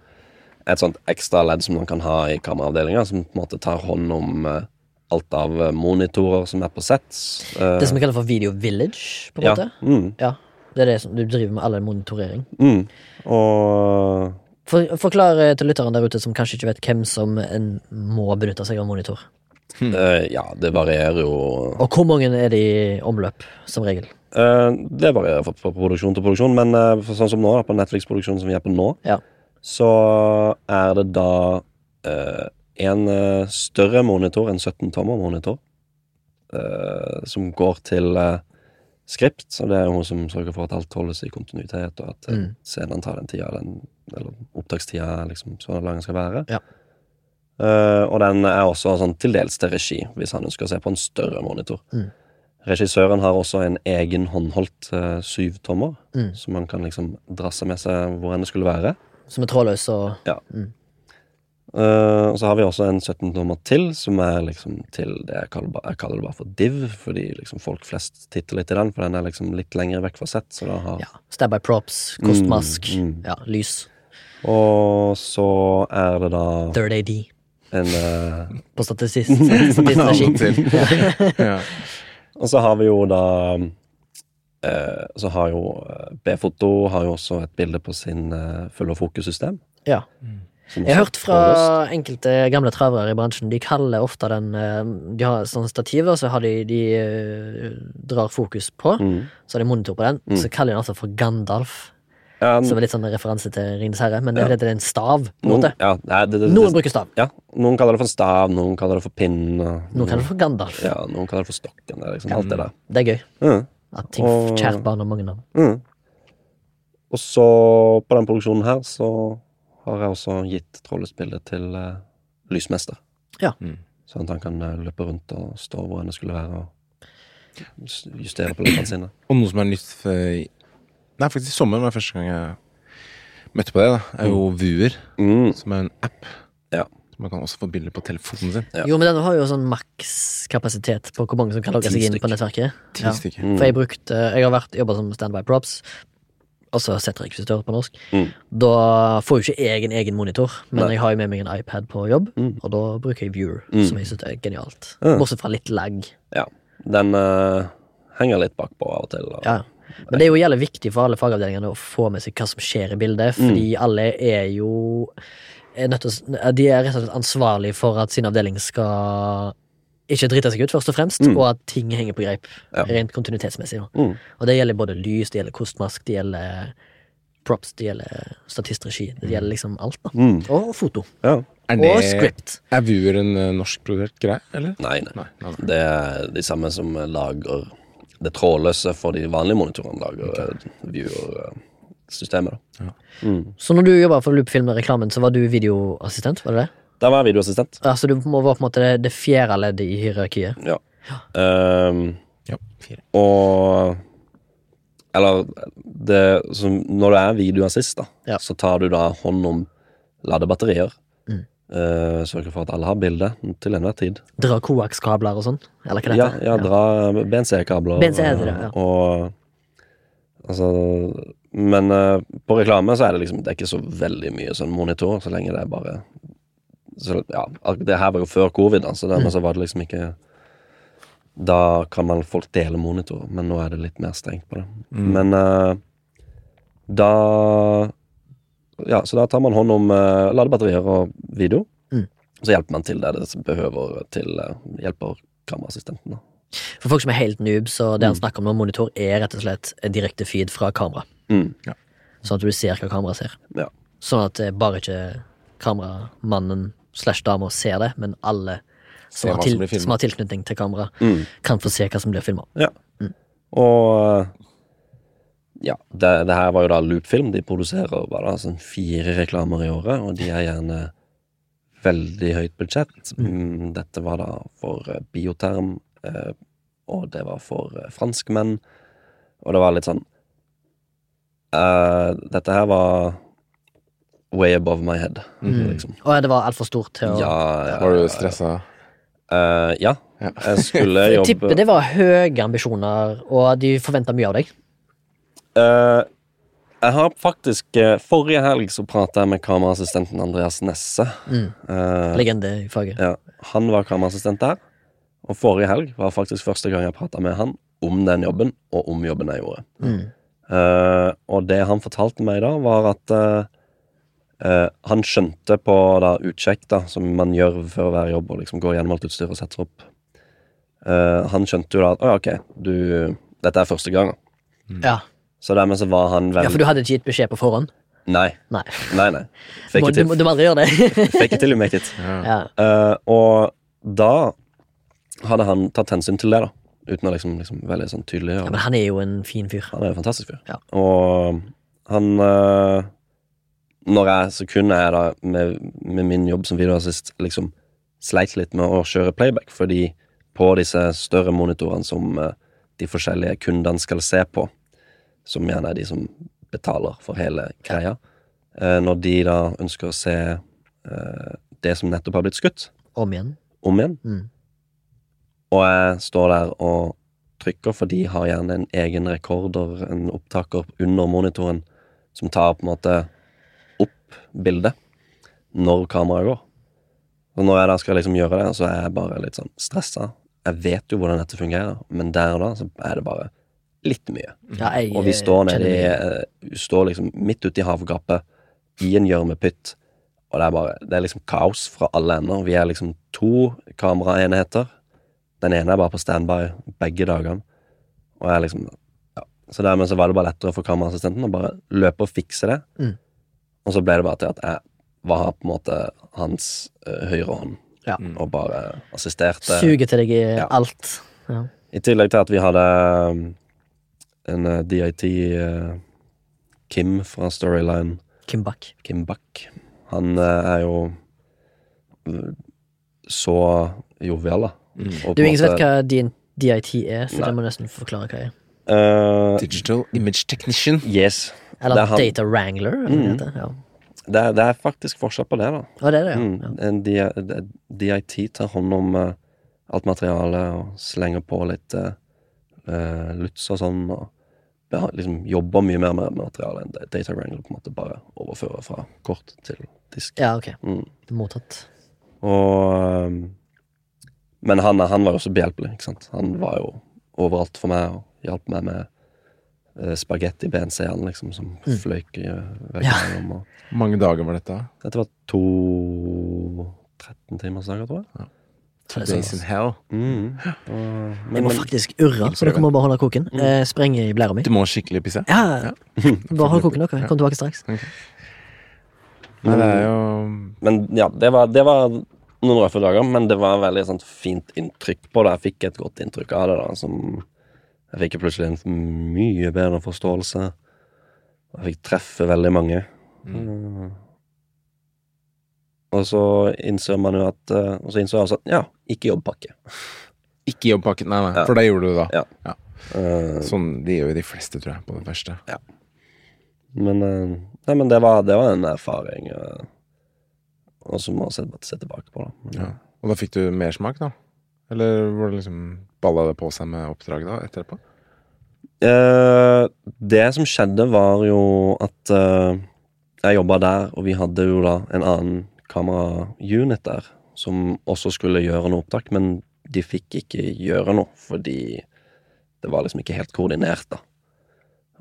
et sånt ekstra ledd som man kan ha i kameraavdelinga, som på en måte tar hånd om uh, alt av eh, monitorer som er på sets. Uh, Det som vi kaller for Video Village, på en ja. måte. Mm, Ja, det er det som du driver med all monitorering. mm. Og For, forklar til lytteren der ute som kanskje ikke vet hvem som en må benytte seg av monitor. eh, ja, det varierer jo Og hvor mange er det i omløp, som regel? Uh, Det varierer fra, fra produksjon til produksjon, men uh, for sånn som nå, på Netflix-produksjonen som vi er på nå, Ja. så er det da eh, en større monitor, en 17-tommer monitor, eh, som går til eh, skript. Så det er hun som sørger for at alt holdes i kontinuitet, og at eh, Mm. scenen tar den tida, den, eller opptakstida, liksom, så lang den skal være. Ja. Uh, og den er også sånn til dels til regi, hvis han ønsker å se på en større monitor. Mm. Regissøren har også en egen håndholdt uh, syvtommer, Mm. som man kan liksom drasse med seg hvor enn det skulle være. Som er trådløs og Eh, og så har vi også en 17-tommer til, som er liksom til det jeg kaller, jeg kaller det bare for div, fordi liksom folk flest titter litt i den, for den er liksom litt lenger vekk fra sett, så da har ja, stab by props, kostmask, Mm, mm. ja, lys. Og så er det da Third AD en uh, på statist. Statistregi. Til. ja. Og så har vi jo da uh, Så har jo B-foto har jo også et bilde på sin uh, full- og fokussystem. Ja. som Jeg har hørt fra enkelte gamle travere i bransjen, de kaller ofte den eh, De har sånne stativer, så har de, de eh, drar fokus på, mm. så har de monitor på den, Mm. så kaller de den altså for Gandalf. Um, Som er litt sånn referanse til Ringenes herre, men det er ja. det er en stav. noen, ja, nei, det, det, Noen bruker stav. ja, noen kaller det for stav, noen kaller det for pinn. Noen, Noen kaller det for Gandalf. Ja, noen kaller det for stokken. Liksom alt det. Det er gøy. Mm. At ting Og- kjært barn har mange navn. Mm. Og så, på den produksjonen her, så har jeg også gitt trollespillet til uh, Lysmester. Ja. Mm. Sånn at han kan uh, løpe rundt og stå hvor enn det skulle være, og justere på løpene sine. Og noe som er nytt for... Nei, faktisk i sommer var det første gang jeg møtte på det. da er jo Vuer, Mm. som er en app. Ja. Man kan også få bilder på telefonen sin. Ja. Jo, men den har jo sånn makskapasitet på hvor mange som kan logge seg inn på nettverket. Ja. Mm. For jeg brukte Jeg har vært jobba som standby props, altså settrekvisitør på norsk. Mm. Da får jo ikke jeg en egen monitor, men Nei. jeg har jo med meg en iPad på jobb, Mm. og da bruker jeg Viewer, Mm. som jeg syns er genialt. Bortsett fra litt lag. Ja. Den uh, henger litt bakpå av og til. Og, Ja. Men det er jo jævlig viktig for alle fagavdelingene å få med seg hva som skjer i bildet, fordi alle er jo er nødt til å, De er rett og slett ansvarlig for at sin avdeling skal ikke drite seg ut, først og fremst, Mm. og at ting henger på greip Ja. rent kontinuitetsmessig. Mm. Og det gjelder både lys, det gjelder kostmask, det gjelder props, det gjelder statistregi. Det gjelder liksom alt, da. Mm. Og foto. Ja. Er, Og script. er Vuer en eh, norskprodusert greie, eller? Nei, nei. Nei, nei, nei. Det er de samme som lager det trådløse for de vanlige monitorene. Lager okay. viewer-systemet, da. Ja. Mm. Så når du jobba for Loopfilm-reklamen, så var du videoassistent, var det det? Der var jeg videoassistent. Ja, så du må være på en måte det, det fjerde leddet i hierarkiet. Ja. Um, Ja, fire. og Eller det som Når du er videoassist, da, Ja. så tar du da hånd om ladebatterier. Mm. Uh, sørger for at alle har bilde til enhver tid. Dra koakskabler og sånn? Eller hva det Ja, heter? ja, dra BNC-kabler. BNC det, ja. Og Altså Men uh, på reklame så er det liksom Det er ikke så veldig mye sånn monitor, så lenge det er bare så, Ja, det her var jo før covid, da, så dermed Mm. så var det liksom ikke Da kan man folk dele monitor, men nå er det litt mer strengt på det. Mm. Men uh, da Ja, så da tar man hånd om uh, ladebatterier og video. Mm. Så hjelper man til der det behøver til uh, hjelper kameraassistenten. For folk som er helt noobs, og Mm. det han snakker om nå, monitor, er rett og slett en direkte feed fra kamera. Mm. Sånn at du ser hva kameraet ser. Ja. Sånn at det bare ikke kameramannen slash dama ser det, men alle som har, til, som som har tilknytning til kamera, Mm. kan få se hva som blir filma. Og eh, ja, det, det her var jo da Loopfilm. De produserer bare da, sånn fire reklamer i året, og de er gjerne veldig høyt budsjett. Mm, Dette var da for eh, Bioterm, eh, og det var for franskmenn, og det var litt sånn uh, Dette her var way above my head, Mm. liksom. Og det var altfor stort til å Ja, ja, Var du stressa? Uh, ja. Ja. Jeg skulle Jeg jobbe tipper det var høye ambisjoner, og de forventa mye av deg. Uh, jeg har faktisk eh, Forrige helg så prata jeg med kameraassistenten Andreas Nesse. Mm. Uh, Legende i faget. ja, han var kameraassistent der. Og forrige helg var faktisk første gang jeg prata med han om den jobben, og om jobben jeg gjorde. Mm. Eh, og det han fortalte meg da, var at eh, han skjønte på da utsjekk, da, som man gjør før hver jobb, og liksom går gjennom alt utstyret og setter opp uh, Han skjønte jo da at å ja, ok, du Dette er første gang. Mm. Ja. Så dermed så var han veldig ja, for du hadde ikke gitt beskjed på forhånd? Nei. Nei. Nei, nei. Fake it du, må- du må aldri gjøre det. fake it till you make it. Ja. Eh, og da hadde han tatt hensyn til det, da. Uten å liksom, liksom veldig sånn tydelig ja, Men han er jo en fin fyr. Han er jo en fantastisk fyr. Ja. Og han eh, Når jeg så kunne jeg da, med, med min jobb som videoassist, liksom sleit litt med å kjøre playback, fordi på disse større monitorene som eh, de forskjellige kundene skal se på, som gjerne er de som betaler for hele greia, eh, når de da ønsker å se eh, det som nettopp har blitt skutt, Om igjen. om igjen, Mm. og jeg står der og trykker, for de har gjerne en egen rekorder, en opptaker under monitoren, som tar på en måte bildet når kameraet går. Og når jeg da skal liksom gjøre det, så er jeg bare litt sånn stressa. Jeg vet jo hvordan dette fungerer, men der og da så er det bare litt mye. Ja, jeg, Og vi står eh, nede i eh, Står liksom midt ute i havgapet, i en gjørmepytt, og det er bare Det er liksom kaos fra alle ender. Vi er liksom to kameraenheter. Den ene er bare på standby begge dagene. Og jeg liksom ja, Så dermed så var det bare lettere for kameraassistenten å bare løpe og fikse det. Mm. Og så ble det bare til at jeg var på en måte hans uh, høyre hånd, Ja. og bare assisterte. Suger til deg i Ja. alt. Ja. I tillegg til at vi hadde um, en uh, DIT uh, Kim fra Storyline, Kim Buck. Kim Buck. Han uh, er jo uh, så jovial, da. Mm. Du, ingen vet hva din DIT er, så Nei. det må nesten forklare hva jeg er. uh, Digital Image Technician. Yes. Eller er han. Data Wrangler, eller hva det Mm. Ja. Det er, det er faktisk forskjell på det, da. Og det er det, ja. Mm, ja. en DIT tar hånd om uh, alt materialet og slenger på litt uh, luts og sånn. Og liksom jobber mye mer med materialet enn Data Wrangler på en måte bare overfører fra kort til disk. Ja, ok. Mm. Mottatt. Og Men han, han var jo også behjelpelig, ikke sant. Han var jo overalt for meg og hjalp meg med uh, spagetti BNC-en, liksom, som Mm. fløyk Ja. veggimellom. Og Hvor mange dager var dette? dette var to 13 timers dager, tror jeg. Ja. det er Days sånn. in hell. Mm. Og, Jeg må men faktisk urre, så dere må bare holde koken. Mm. Eh, sprenge i blæra mi. Du må skikkelig pisse? Ja, bare hold koken, dere. Kom tilbake straks. Nei, det er jo men ja, det var, det var noen røffe dager, men det var veldig sånn, fint inntrykk på det. Jeg fikk et godt inntrykk av det. da som Jeg fikk plutselig en mye bedre forståelse. Jeg fikk treffe veldig mange. Mm. Og så innser man jo at eh, Og så innså jeg også at ja, ikke jobbpakke. Ikke jobbpakke, nei, nei. Ja. For det gjorde du da. Ja. ja. Sånn, De gjør jo de fleste, tror jeg, på det første. men eh, nei, men det var, det var en erfaring. eh, og som må se, se tilbake på, da. Men, Ja. Og da fikk du mersmak, da? Eller var det liksom balla det på seg med oppdrag da, etterpå? Eh, det som skjedde, var jo at eh, jeg jobba der, og vi hadde jo da en annen kameraunit der som også skulle gjøre noe opptak, men de fikk ikke gjøre noe fordi det var liksom ikke helt koordinert, da.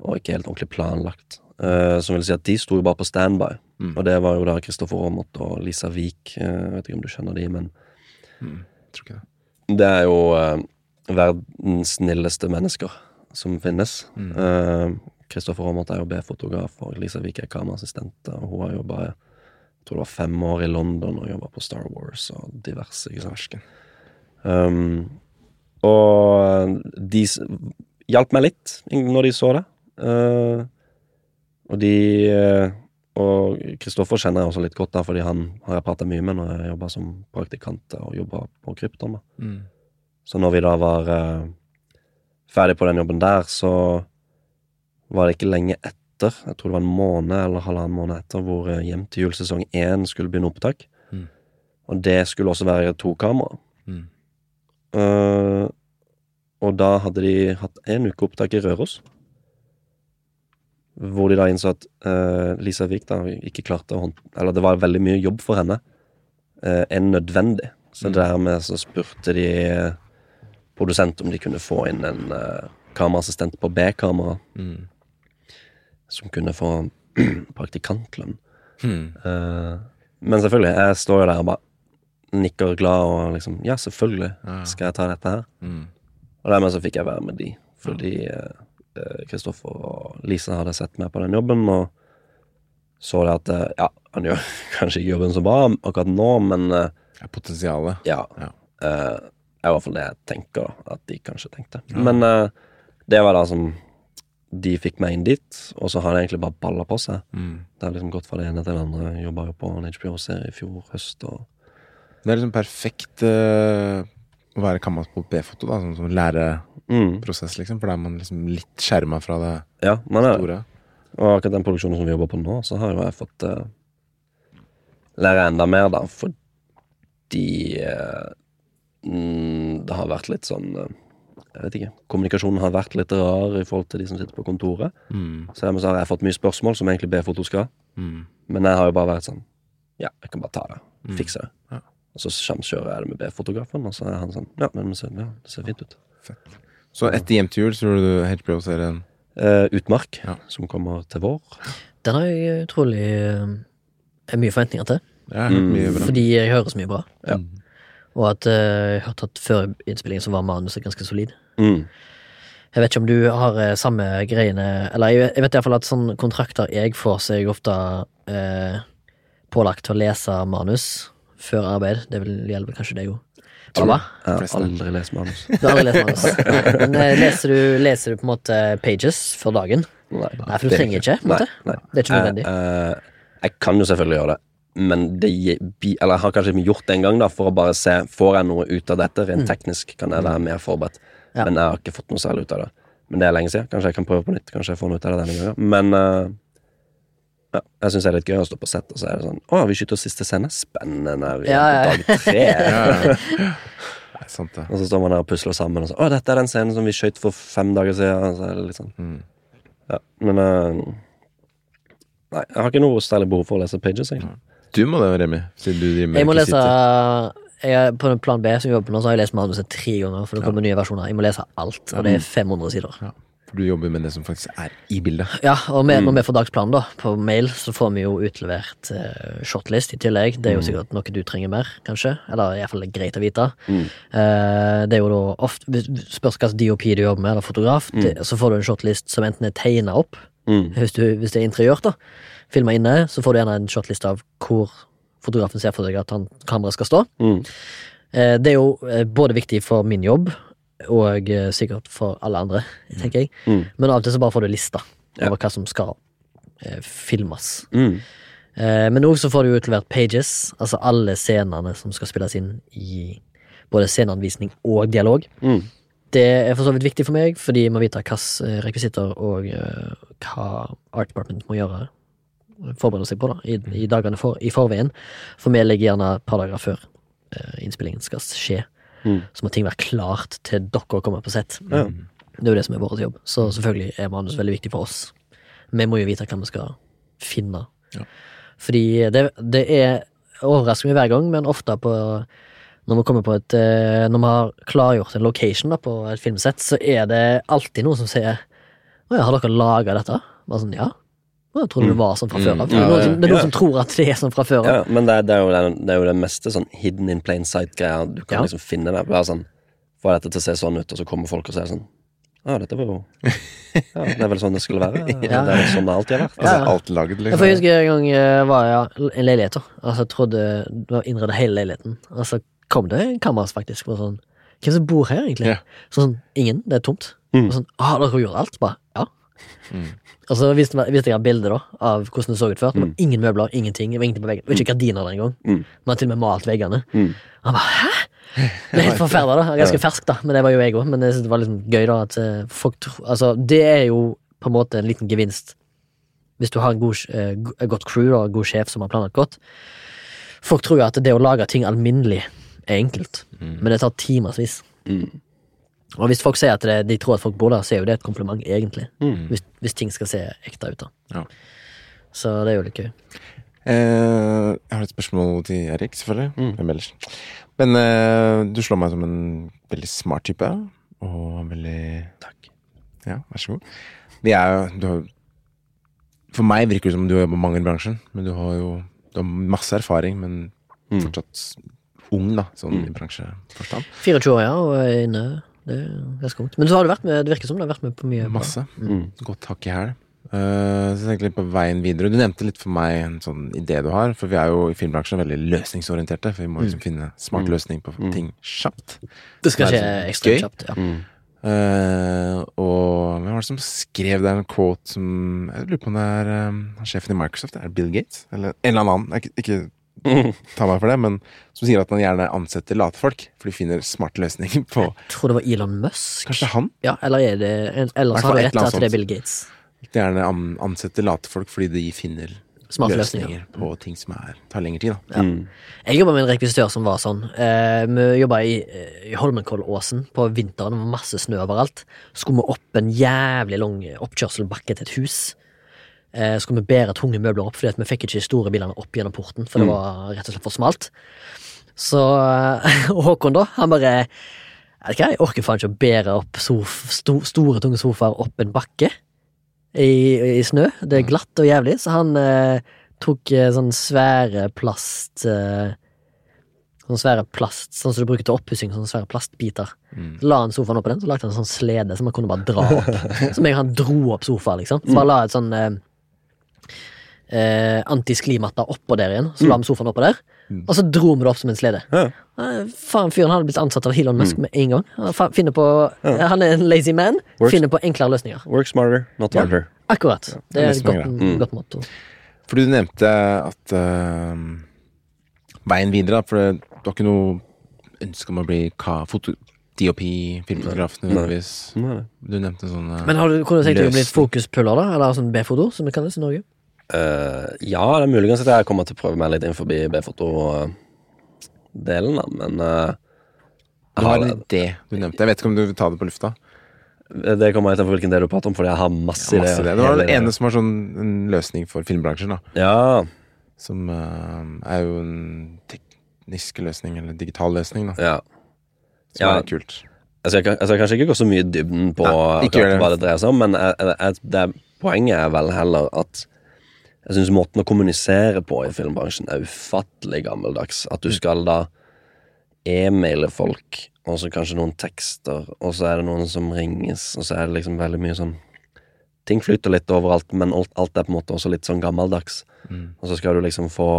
Og ikke helt ordentlig planlagt. Uh, som vil si at de sto jo bare på standby. Mm. Og det var jo da Kristoffer Aamodt og Lisa Wiik. Uh, vet ikke om du skjønner de, men Mm. Tror ikke det. Det er jo eh, verdens snilleste mennesker som finnes. Mm. Eh, Kristoffer Aamodt er jo B-fotograf, og Lisa Wiik er kameraassistent. Og hun har jobba tror det var fem år i London og jobba på Star Wars og diverse. ikke? Um, og de hjalp meg litt når de så det. Uh, og de eh, Og Kristoffer kjenner jeg også litt godt, da, fordi han har jeg prata mye med når jeg jobba som praktikant og jobba på Krypton. Mm. Så når vi da var eh, ferdig på den jobben der, så var det ikke lenge etter, jeg tror det var en måned eller halvannen måned etter, hvor eh, Hjem til jul sesong én skulle begynne opptak. Mm. Og det skulle også være to kamera. Mm. Uh, og da hadde de hatt en uke opptak i Røros. Hvor de da innså at uh, Lisa Wiik da ikke klarte å. Eller det var veldig mye jobb for henne uh, enn nødvendig. Så Mm. dermed så spurte de uh, produsent om de kunne få inn en uh, kameraassistent på B-kamera Mm. som kunne få praktikantlønn. Mm. Men selvfølgelig, jeg står jo der og bare nikker glad og liksom Ja, selvfølgelig skal jeg ta dette her. Mm. Og dermed så fikk jeg være med de, fordi Kristoffer og Lisa hadde sett meg på den jobben, og så det at eh, Ja, han gjør kanskje ikke jobben så bra akkurat nå, men eh, Ja, potensialet. ja. Ja. Uh, er i hvert fall det jeg tenker, at de kanskje tenkte. Ja. Men uh, det var da som De fikk meg inn dit, og så har det egentlig bare balla på seg. Mm. Det har liksom gått fra det ene til det andre. Jobba jo på en HBO-serie i fjor høst, og Det er liksom perfekt eh, å være kammas på B-foto, da, sånn som læreprosess, mm, liksom. For da er man liksom litt skjerma fra det Ja, man er store. Og akkurat den produksjonen som vi jobber på nå, så har jo jeg fått uh, lære enda mer, da, fordi uh, mm, det har vært litt sånn uh, Jeg vet ikke. Kommunikasjonen har vært litt rar i forhold til de som sitter på kontoret. Mm. Så dermed så har jeg fått mye spørsmål som egentlig B-foto skal. Mm. Men jeg har jo bare vært sånn Ja, jeg kan bare ta det. Mm. Fikse det. Ja. Og så samkjører jeg det med B-fotografen, og så er han sånn Ja, men ser, ja, det ser fint ut. Så etter Hjem til jul tror du HBO-serien Eh, Utmark, Ja. som kommer til vår. Den har jeg utrolig eh, er mye forventninger til, Ja, Mm. mye bra. fordi jeg hører så mye bra. Ja. Og at eh, jeg har tatt før innspillingen så var manuset ganske solid. Mm. Jeg vet ikke om du har eh, samme greiene Eller jeg, jeg vet iallfall at sånne kontrakter jeg får, så er jeg ofte eh, pålagt til å lese manus før arbeid. Det vil hjelpe kanskje deg òg. Jeg har aldri lest manus. Du har aldri lest manus? Men eh, leser du, leser du på en måte pages for dagen? Nei. Nei, for du trenger ikke, på en Nei, måte. nei. Det er ikke nødvendig. Eh, uh, jeg kan jo selvfølgelig gjøre det, men det Eller jeg har kanskje gjort det en gang, da, for å bare se Får jeg noe ut av dette. Rent teknisk kan jeg være mer forberedt, Mm. Ja. men jeg har ikke fått noe særlig ut av det. Men det er lenge siden. Kanskje jeg kan prøve på nytt. Kanskje jeg får noe ut av det denne gangen. Men eh, ja, jeg syns det er litt gøy å stå på sett, og så er det sånn Å, vi skyter siste scene. Spennende. Vi er Ja, ja. på dag tre. Ja, ja. Er sant, det. Og så står man der og pusler sammen, og så Å, dette er den scenen som vi skjøt for fem dager siden. Så er det litt sånn Mm. Ja, men uh, Nei, jeg har ikke noe særlig behov for å lese pages, egentlig. Du må det, Remi. Siden du driver med Jeg må lese jeg På plan B, som jeg jobber på nå, så har jeg lest manuset tre ganger, for det kommer nye versjoner. Jeg må lese alt, og det er 500 sider. Ja, for du jobber med det som faktisk er i bildet. Ja, og med, når vi får dagsplanen da, på mail, så får vi jo utlevert eh, shortlist i tillegg. Det er jo sikkert noe du trenger mer, kanskje. Eller iallfall greit å vite. Mm. Eh, det er jo da ofte Spørs hvilken DOP du jobber med, eller fotograf. Det, så får du en shortlist som enten er tegna opp, Mm. hvis, du, hvis det er interiørt, da. Filma inne, så får du gjerne en shortlist av hvor fotografen ser for seg at han, kameraet skal stå. Mm. Eh, det er jo eh, både viktig for min jobb, og eh, sikkert for alle andre, tenker jeg. Mm. Men av og til så bare får du lista Ja. over hva som skal eh, filmes. Mm. Eh, men òg så får du utlevert pages, altså alle scenene som skal spilles inn i både sceneanvisning og dialog. Mm. Det er for så vidt viktig for meg, fordi jeg må vite hvilke rekvisitter og uh, hva Art Department må gjøre. Forberede seg på da, i, i dagene for, i forveien. For vi legger gjerne et par dager før uh, innspillingen skal skje. Mm. Så må ting være klart til dere kommer på sett. Ja. Det er jo det som er vår jobb. Så selvfølgelig er manus veldig viktig for oss. Vi må jo vite hva vi skal finne. Ja. Fordi det, det er overraskende hver gang, men ofte på når vi kommer på et eh, Når vi har klargjort en location da, på et filmsett, så er det alltid noen som sier Å ja, har dere laga dette? Bare sånn, ja. Jeg trodde det var sånn fra før av. Mm. Det er noen Ja, som- det er noen ja. som tror at det er sånn fra før av. Ja, men det, er- det, er jo det, det er jo det meste sånn hidden in plain sight-greia. Du kan Ja. liksom finne det. Bare sånn Få dette til å se sånn ut, og så kommer folk og sier sånn Ja, dette var jo Ja, det er vel sånn det skulle være. Ja. Det er vel sånn det alltid har vært. Altså, Ja. alt laget, Jeg liksom. får huske en gang eh, var jeg i en leilighet. da Altså jeg trodde Det var innredet hele leiligheten. Og så kom det en kameras faktisk. Og sånn Hvem som bor her, egentlig? Ja. Så sånn Ingen. Det er tomt. Mm. Og sånn ah, dere har gjort alt? Bare ja. Mm. Og så viste, viste jeg bilder da av hvordan det så ut før. Det var Mm. ingen møbler, ingenting. Det var ingenting på veggen. Ikke gardiner der engang. Mm. Man har til og med malt veggene. Mm. Han bare hæ? Det er helt forferdelig, da. Ganske fersk, da. Men det var jo jeg òg. Men jeg synes det var liksom gøy, da. At eh, folk tro Altså, det er jo på en måte en liten gevinst. Hvis du har en god, uh, godt crew og en god sjef som har planlagt godt. Folk tror jo at det å lage ting alminnelig er enkelt, Mm. men det tar timevis. Mm. Og hvis folk sier at det, de tror at folk bor der, så er jo det et kompliment, egentlig. Mm. Hvis, hvis ting skal se ekte ut, da. Ja. Så det er jo litt gøy. Eh, jeg har et spørsmål til Erik, selvfølgelig. Mm. Hvem ellers? Men eh, du slår meg som en veldig smart type. Og veldig Takk. Ja, vær så god. Vi er jo du har, For meg virker det som om du har jobbet mange i bransjen. Men du har jo du har masse erfaring, men Mm. fortsatt ung, da, sånn Mm. i bransjeforstand. 24 år, ja, og er inne. Det er ganske ungt. Men så har du vært med, det virker som du har vært med på mye. Masse. Mm. Godt hakk i hæl. Uh, så jeg litt på veien videre. Du nevnte litt for meg en sånn idé du har. For vi er jo i filmbransjen veldig løsningsorienterte. For vi må liksom finne smart Mm. løsning på Mm. ting kjapt. Det skal skje er ekstremt kjapt. Ja. Mm. Uh, og hvem var det som skrev der en quote som Jeg lurer på om det er um, sjefen i Microsoft. Er det Bill Gates? Eller en eller annen. Ikke, ikke Mm. ta meg for det, men som sier at han gjerne ansetter late folk. For de finner smarte løsninger på Jeg tror det var Elon Musk. Kanskje han? Ja, eller er det Eller Hvertfall så har du et rett eller at det er. Bill Gates. Gjerne ansetter late folk fordi de finner Smarte løsninger løsninger. på ting som er, tar lengre tid. da Ja. Mm. Jeg jobba med en rekvisitør som var sånn. Eh, vi jobba i, eh, i Holmenkollåsen på vinteren, det var masse snø overalt. Skulle vi opp en jævlig lang oppkjørselbakke til et hus. Eh, skulle vi bære tunge møbler opp, fordi vi fikk ikke de store bilene opp gjennom porten, for det Mm. var rett og slett for smalt. Så eh, Håkon, da, han bare jeg orker faen ikke å bære opp sof, sto, store, tunge sofaer opp en bakke i, i snø. Det er glatt og jævlig, så han eh, tok eh, sånn svære plast eh, Sånne svære plast, sånn som du bruker til oppussing, sånne svære plastbiter. Mm. Så la han sofaen oppå den, så lagde han en sånn slede som man kunne bare dra opp. som jeg han dro opp sofaen, liksom. Så bare la et sånn eh, eh, antisklimatta oppå der igjen. Så la vi sofaen oppå der, og så dro vi det opp som en slede. Ja. Eh, Faen, fyren hadde blitt ansatt av Elon Musk med en gang. Han, fa- finner på, han er en lazy man, Works. finner på enklere løsninger. Work smarter, not Ja. harder. Akkurat. Det er et godt, ja. Mm. godt motto. For du nevnte at uh, veien videre, da, for det, du har ikke noe ønske om å bli ka foto DOP, filmfotograf nødvendigvis. Du nevnte sånn eh, Men har du kunne du tenkt deg å bli fokuspuller, da? Eller sånn B-foto, som det kalles i Norge? Eh, ja, det er muligens at jeg kommer til å prøve meg litt inn forbi B-foto-delen, da, men uh, har har en idé du nevnte. Jeg vet ikke om du vil ta det på lufta. Det kommer jeg til hvilken del du prater om, fordi jeg har masse Ja, masse ideer. idé. Det var den ene som har sånn en løsning for filmbransjen, da. Ja. Som uh, er jo en teknisk løsning, eller digital løsning, da. ja. Som Ja. er kult. Jeg skal, ikke- jeg kanskje ikke gå så mye i dybden på Nei, det. hva det dreier seg om, men jeg, jeg, det, poenget er vel heller at jeg syns måten å kommunisere på i filmbransjen er ufattelig gammeldags. At du skal da e-maile folk, og så kanskje noen tekster, og så er det noen som ringes, og så er det liksom veldig mye sånn Ting flyter litt overalt, men alt, alt er på en måte også litt sånn gammeldags. Mm. Og så skal du liksom få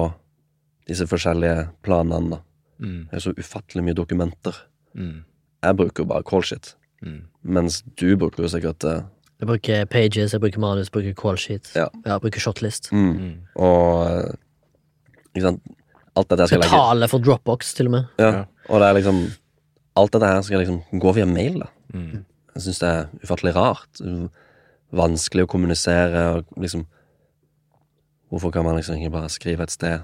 disse forskjellige planene, da. Mm. Det er så ufattelig mye dokumenter. Mm. Jeg bruker jo bare callshit. Mm. Mens du bruker jo sikkert eh, Jeg bruker pages, jeg bruker manus, jeg bruker callsheet. Ja. jeg bruker shotlist. mm. Mm. Og eh, Ikke sant. Alt dette jeg skal legge Betale for Dropbox, til og med. ja. Ja. Og det er liksom Alt dette her skal liksom gå via mail, da. Mm. Jeg syns det er ufattelig rart. Vanskelig å kommunisere og liksom Hvorfor kan man liksom ikke bare skrive et sted,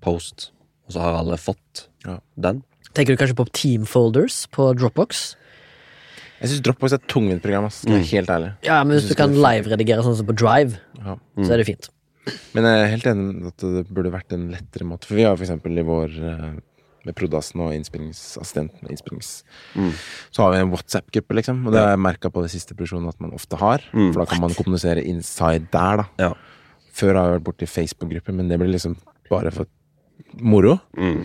post, og så har alle fått Ja. den? Tenker du kanskje på Team Folders på Dropbox? Jeg syns Dropbox er et tungvint program, ass. Skal jeg være helt ærlig. Ja, men hvis du kan er live-redigere sånn som på Drive, Ja. så er det fint. Men jeg er helt enig i at det burde vært en lettere måte. For vi har eksempel i vår eh, med Prodassen og innspillingsassistenten og innspillings... Mm. Så har vi en WhatsApp-gruppe, liksom. Og det har jeg merka på det siste produksjonen at man ofte har. Mm. For da kan man kommunisere inside der, da. Ja. Før har jeg vært borti Facebook-grupper, men det blir liksom bare for moro. Mm.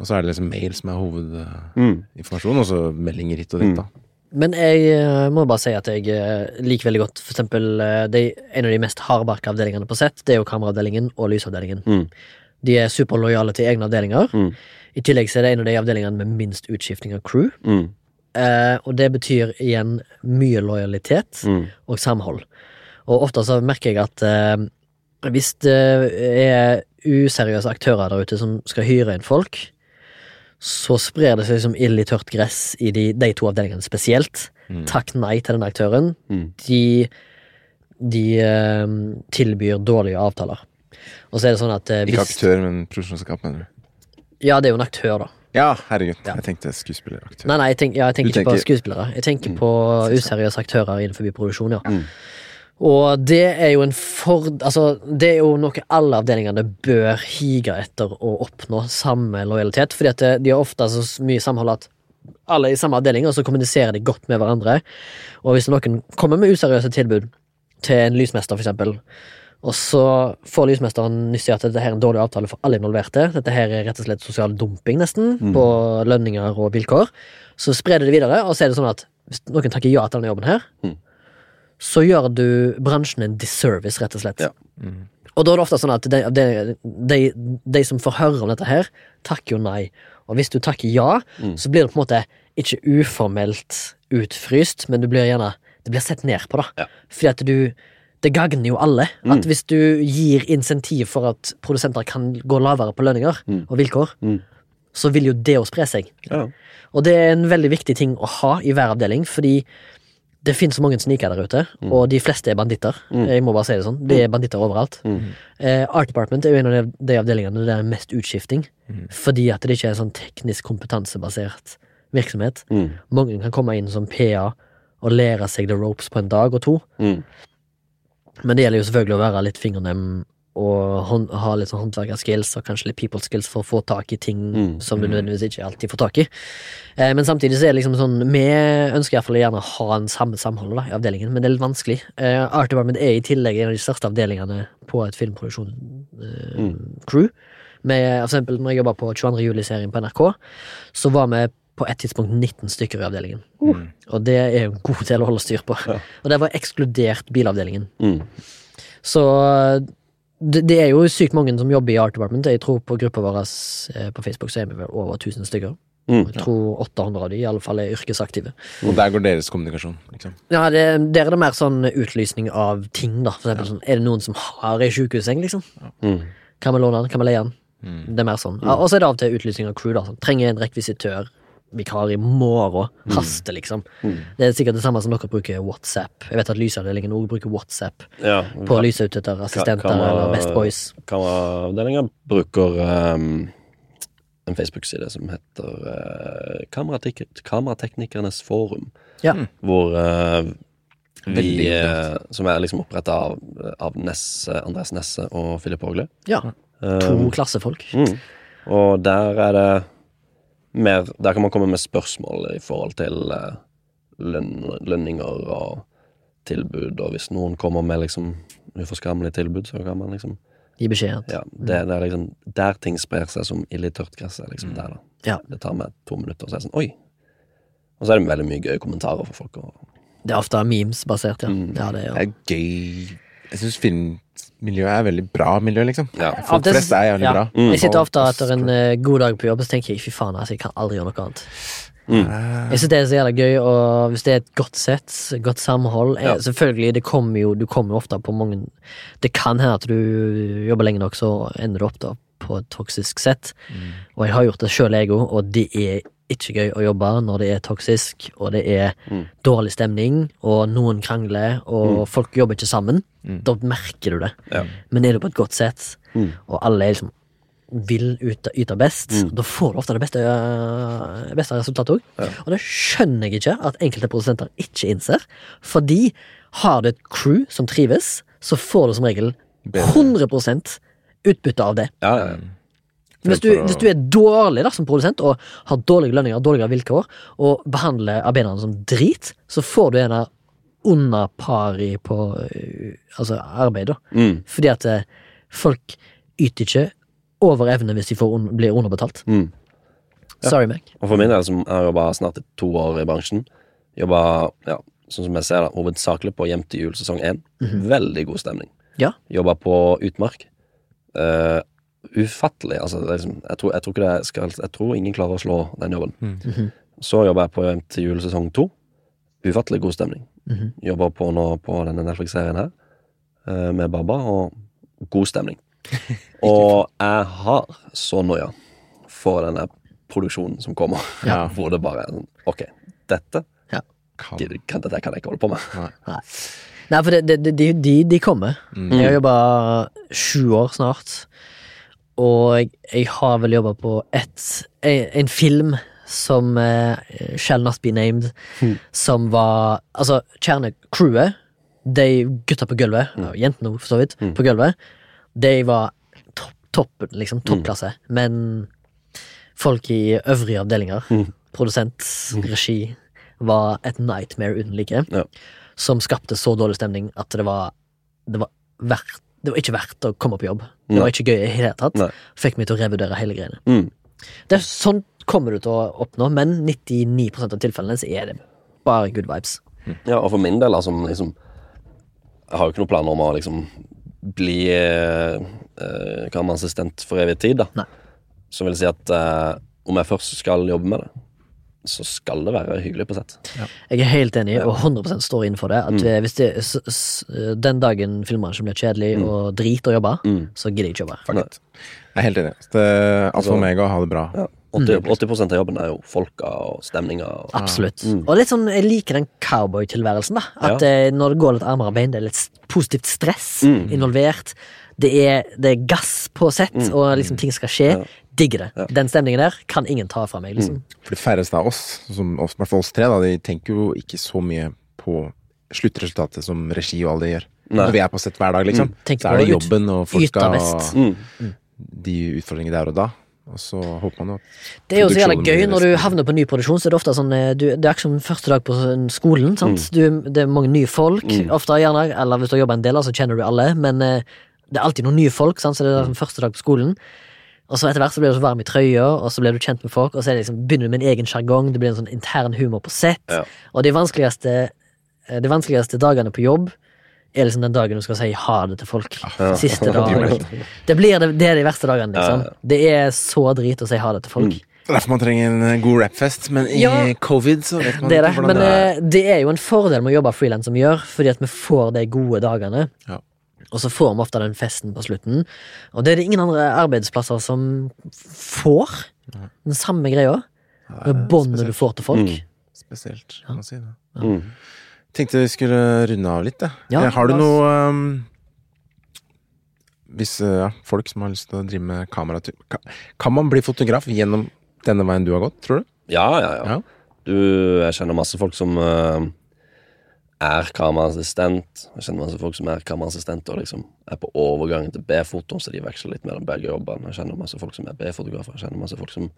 Og så er det liksom mail som er hovedinformasjon, Mm. og så meldinger hit og dit, da. Men jeg eh, må bare si at jeg eh, liker veldig godt for eksempel eh, de, en av de mest hardbarka avdelingene på sett. Det er jo kameraavdelingen og lysavdelingen. Mm. De er superlojale til egne avdelinger. Mm. I tillegg så er det en av de avdelingene med minst utskifting av crew. Mm. Eh, og det betyr igjen mye lojalitet Mm. og samhold. Og ofte så merker jeg at eh, hvis det er useriøse aktører der ute som skal hyre inn folk, så sprer det seg som ild i tørt gress i de, de to avdelingene spesielt. Mm. Takk nei til den aktøren. Mm. De, de eh, tilbyr dårlige avtaler. Og så er det sånn at eh, Ikke hvis aktør, men produksjonsselskap, mener du? Ja, det er jo en aktør, da. Ja, herregud. Ja. Jeg tenkte skuespilleraktør. Nei, nei, jeg, tenk, ja, jeg tenker Du ikke på skuespillere. Jeg tenker på useriøse aktører innenfor produksjon, ja. Mm. Og det er jo en for... Altså, det er jo noe alle avdelingene bør hige etter å oppnå samme lojalitet, fordi at de har ofte så mye samhold at alle er i samme avdeling, og så kommuniserer de godt med hverandre. Og hvis noen kommer med useriøse tilbud til en lysmester, for eksempel, og så får lysmesteren nyss i at dette her er en dårlig avtale for alle involverte, dette her er rett og slett sosial dumping, nesten, på lønninger og vilkår, så sprer de det videre, og så er det sånn at hvis noen takker ja til denne jobben her, Mm. Så gjør du bransjen en disservice, rett og slett. Ja. Mm. Og da er det ofte sånn at de, de, de, de som får høre om dette her, takker jo nei. Og hvis du takker ja, Mm. så blir det på en måte ikke uformelt utfryst, men du blir gjerne Det blir sett ned på, da. Ja. Fordi at du Det gagner jo alle. Mm. At hvis du gir insentiv for at produsenter kan gå lavere på lønninger Mm. og vilkår, Mm. så vil jo det å spre seg. Ja. Og det er en veldig viktig ting å ha i hver avdeling, fordi det finnes så mange snikere der ute, og de fleste er banditter. Mm. Jeg må bare si det sånn. De er banditter overalt. Mm. Eh, Art Department er jo en av de, de avdelingene der det er mest utskifting, Mm. fordi at det ikke er en sånn teknisk kompetansebasert virksomhet. Mm. Mange kan komme inn som PA og lære seg the ropes på en dag og to, Mm. men det gjelder jo selvfølgelig å være litt fingernem og ha litt sånn håndverkerskills og kanskje litt people skills for å få tak i ting Mm. som du nødvendigvis ikke alltid får tak i. Eh, men samtidig så er det liksom sånn Vi ønsker iallfall gjerne å ha en samme samhold da, i avdelingen, men det er litt vanskelig. Eh, Art Department er i tillegg en av de største avdelingene på et filmproduksjon-crew. Mm. Med, for eksempel når jeg jobba på 22. juli-serien på NRK, så var vi på et tidspunkt 19 stykker i avdelingen. Mm. Og det er en god del å holde styr på. Ja. Og det var ekskludert bilavdelingen. Mm. Så det, det er jo sykt mange som jobber i Art Department. Jeg tror på gruppa vår eh, på Facebook så er vi vel over 1000 stykker. Mm. Jeg tror 800 av de i alle fall er yrkesaktive. Og der går deres kommunikasjon, liksom. Ja, det, Der er det mer sånn utlysning av ting, da. For eksempel sånn, er det noen som har ei sjukehusseng, liksom? Mm. Kan vi låne den? Kan vi leie den? Mm. Det er mer sånn. Ja, og så er det av og til utlysning av crew, da. Sånn. Trenger en rekvisitør. Vikar i morgen. Haste, liksom. Mm. Det er sikkert det samme som dere bruker WhatsApp. Jeg vet at lysavdelingen òg bruker WhatsApp Ja. på å lyse ut etter assistenter Ka- eller Best Boys. Kameraavdelingen bruker um, en Facebook-side som heter uh, Kamerateknikernes forum. Ja. Mm. Hvor uh, vi Veldig eh, Som er liksom oppretta av, av Nesse, Andreas Nesse og Philip Orgle. Ja. To Um, klassefolk. Mm. Og der er det mer Der kan man komme med spørsmål i forhold til eh, lønn, lønninger og tilbud, og hvis noen kommer med liksom uforskammelige tilbud, så kan man liksom Gi beskjed. Ja, det, det er liksom der ting sprer seg som i tørt gress. liksom der da Ja. Det tar meg to minutter, og så er det sånn Oi! Og så er det veldig mye gøye kommentarer for folk. Og, Det er ofte memes-basert, ja. Mm. ja, det er, Det er gøy. Jeg syns filmmiljøet er veldig bra miljø, liksom. ja. Folk det- flest er jævlig ja. bra. Mm. Jeg sitter ofte etter en uh, god dag på jobb, så tenker jeg fy faen, altså, jeg kan aldri gjøre noe annet. Mm. Eh, Jeg synes det er så jævla gøy, og hvis det er et godt sett, godt samhold eh, Ja. Selvfølgelig, det kommer jo, du kommer jo ofte på mange Det kan hende at du jobber lenge nok, så ender du opp da på et toksisk sett. Mm. Og jeg har gjort det sjøl, jeg òg, og det er ikke gøy å jobbe når det er toksisk, og det er Mm. dårlig stemning, og noen krangler, og folk jobber ikke sammen. Mm. Da merker du det. Ja. Men er du på et godt sett, Mm. og alle er liksom vil yte, yte best, Mm. da får du ofte det beste, øh, beste resultatet òg. Ja. Og det skjønner jeg ikke at enkelte produsenter ikke innser. Fordi har du et crew som trives, så får du som regel Bedre. 100 utbytte av det. Ja, ja, ja. Hvis du, hvis du er dårlig da som produsent og har dårlige lønninger, dårligere vilkår, og behandler arbeiderne som drit, så får du en under pari på øh, altså arbeid, da. Mm. Fordi at eh, folk yter ikke over evne hvis de får un blir underbetalt. Mm. Ja. Sorry, Mac. Og for min del, som har jobba snart i to år i bransjen, jobba ja, sånn som jeg ser det, hovedsakelig på Hjem til jul sesong én. Veldig god stemning. Ja. Jobba på Utmark. Eh, ufattelig. Altså, det er liksom, jeg, tror, jeg tror ikke det skal Jeg tror ingen klarer å slå den jobben. Mhm. Så jobber jeg på jul sesong to. Ufattelig god stemning. Mhm. Jobber på nå på denne Netflix-serien her, eh, med Baba, og god stemning. og jeg har så noia for denne produksjonen som kommer, Ja. hvor det bare er sånn Ok, dette Kan. kan, dette kan jeg ikke holde på med. Nei, for det, det, det, de, de, de kommer. Mm. Jeg har jobba sju år snart, og jeg, har vel jobba på et, en, film som uh, shall not be named, Mm. som var Altså, kjernecrewet, de gutta på gulvet, Mm. og jentene for så vidt, Mm. på gulvet, de var topp, topp liksom, toppklasse. Men folk i øvrige avdelinger, Mm. produsent, regi, var et nightmare uten like. Ja. Som skapte så dårlig stemning at det var Det var verdt Det var ikke verdt å komme på jobb. Det Nei. var ikke gøy i det hele tatt. Nei. Fikk meg til å revurdere hele greiene. Mm. Det er Sånn kommer du til å oppnå, men 99% av tilfellene så er det bare good vibes. Ja, og for min del, altså liksom Jeg har jo ikke noen planer om å liksom bli eh, eh, assistent for evig tid, da. Nei. Som vil si at eh, om jeg først skal jobbe med det, så skal det være hyggelig på sett. Jeg er helt enig, og 100% står innenfor det. At Mm. eh, hvis det, s, s, Den dagen filmbransjen blir kjedelig og drit å jobbe, Mm. så gidder jeg ikke jobbe. Jeg er helt enig. Det er alt for meg å ha det bra. Ja. 80, 80 av jobben er jo folka og stemninga. Og, Absolutt. Mm. Og litt sånn, jeg liker den cowboytilværelsen. da At eh, når det går litt armere bein, det er litt positivt stress Mm. involvert. Det er, det er gass på sett, Mm. og liksom ting skal skje. Ja. Digger det. Ja. Den stemningen der kan ingen ta fra meg. liksom For de færreste av oss, som oss, i hvert fall oss tre, da, de tenker jo ikke så mye på sluttresultatet som regi og alle det gjør. Nei. Når vi er på sett hver dag, liksom, Tenk så er det jobben og folka og mm. de utfordringene der og da. Og så håper man jo at Det er jo så jævla gøy når du havner på ny produksjon. Så er det ofte sånn eh, du, Det er ikke som første dag på sånn skolen. sant? Du, det er mange nye folk, Mm. ofte gjerne. Eller hvis du har jobba en del, så kjenner du alle. Men eh, det er alltid noen nye folk, sant? så det er som første dag på skolen. Og så etter hvert så blir du så varm i trøya, og så blir du kjent med folk, og så det liksom, begynner du med en egen sjargong, det blir en sånn intern humor på sett. Ja. Og de vanskeligste, eh, de vanskeligste dagene på jobb er liksom den dagen du skal si ha det til folk. Ja. Siste vel- Det, blir det, det er de verste dagene, liksom. Ja. Det er så drit å si ha det til folk. Mm. Det er derfor man trenger en eh, god rappfest, men i Ja. covid så vet man Det ikke men hvordan det er. Men det er jo en fordel med å jobbe frilans som vi gjør, fordi at vi får de gode dagene. Ja. Og så får vi ofte den festen på slutten. Og det er det ingen andre arbeidsplasser som får. Den samme greia. Med det Det er båndet du får til folk. Mm. Spesielt, kan man si det. Mm. Tenkte vi skulle runde av litt, jeg. Ja, har du noe um, Hvis eh, ja, folk som har lyst til å drive med kamera kan, kan man bli fotograf gjennom denne veien du har gått, tror du? Ja, ja, ja. Ja. Du, jeg kjenner masse folk som eh, er kameraassistent. Jeg kjenner masse folk som er kameraassistent og liksom er på overgangen til B-foto, så de veksler litt mellom begge jobbene. Jeg kjenner masse folk som er B-fotografer. Jeg kjenner masse folk som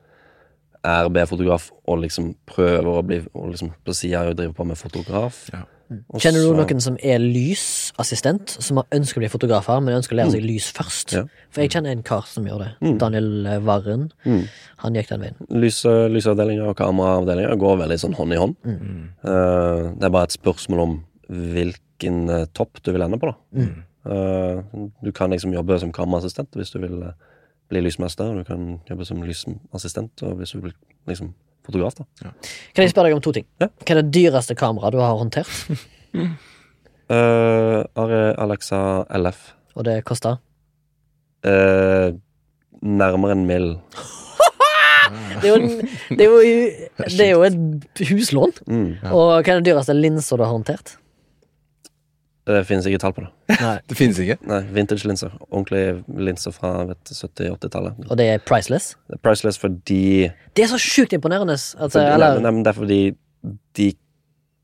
er B-fotograf og liksom prøver å bli og liksom på sida driver på med fotograf. Ja. Og Kjenner du noen som er lysassistent, som har ønsker å bli fotografer, men ønsker å lære seg lys først? Ja. For jeg kjenner en kar som gjør det. Mm. Daniel eh, Varren. Mm. Han gikk den veien. Lys, lysavdelinga og kameraavdelinga går veldig sånn hånd i hånd. Mm. Uh, det er bare et spørsmål om hvilken uh, topp du vil ende på, da. Mm. Eh, du kan liksom jobbe som kameraassistent hvis du vil eh, bli lysmester. Du kan jobbe som lysassistent og hvis du vil liksom fotograf, da. Kan jeg spørre deg om to ting? Ja. Hva er det dyreste kameraet du har håndtert? Uh, Alexa LF. Og det kosta? Uh, nærmere en mill. Det er jo, en, det er jo, det er jo et huslån. Mm. Ja. Og hva er det dyreste linsa du har håndtert? Det finnes ikke tall på det. Nei. Det finnes ikke. Nei, Vintage-linser. Ordentlige linser fra 70-80-tallet. Og det er priceless? Det er priceless fordi Det er så sjukt imponerende. Altså, Fordi, nei, eller, nei, men det er fordi de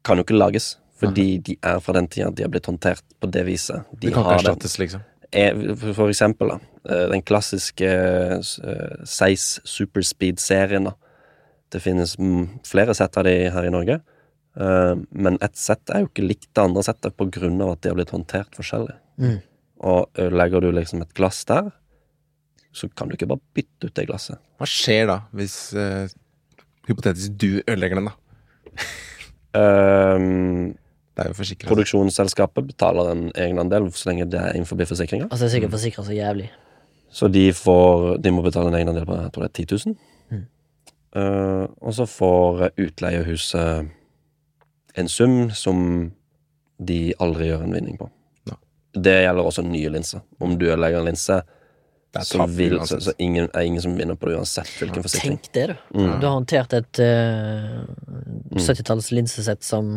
kan jo ikke lages. Fordi de er fra den tida de har blitt håndtert på det viset. De Det kan ikke har det. erstattes, liksom. Er, for, for eksempel, da. eh, Den klassiske uh, Seis Superspeed-serien, da. Det finnes mm, flere sett av de her i Norge. Eh, men ett sett er jo ikke likt det andre settet av at de har blitt håndtert forskjellig. Mm. Og legger du liksom et glass der, så kan du ikke bare bytte ut det glasset. Hva skjer da, hvis uh, hypotetisk du ødelegger den, da? Um, Det er jo forsikra. Produksjonsselskapet betaler en egenandel så lenge det er innenfor forsikringa. altså, det er sikkert forsikra så jævlig. Så de får De må betale en egenandel på jeg tror det er 10 000. Mm. Uh, og så får utleiehuset en sum som de aldri gjør en vinning på. Ja. Det gjelder også nye linser. Om du ødelegger en linse, er så, vil, så, så ingen, er ingen som vinner på det uansett hvilken forsikring. Tenk det, du. Mm. Du har håndtert et uh, 70-talls linsesett som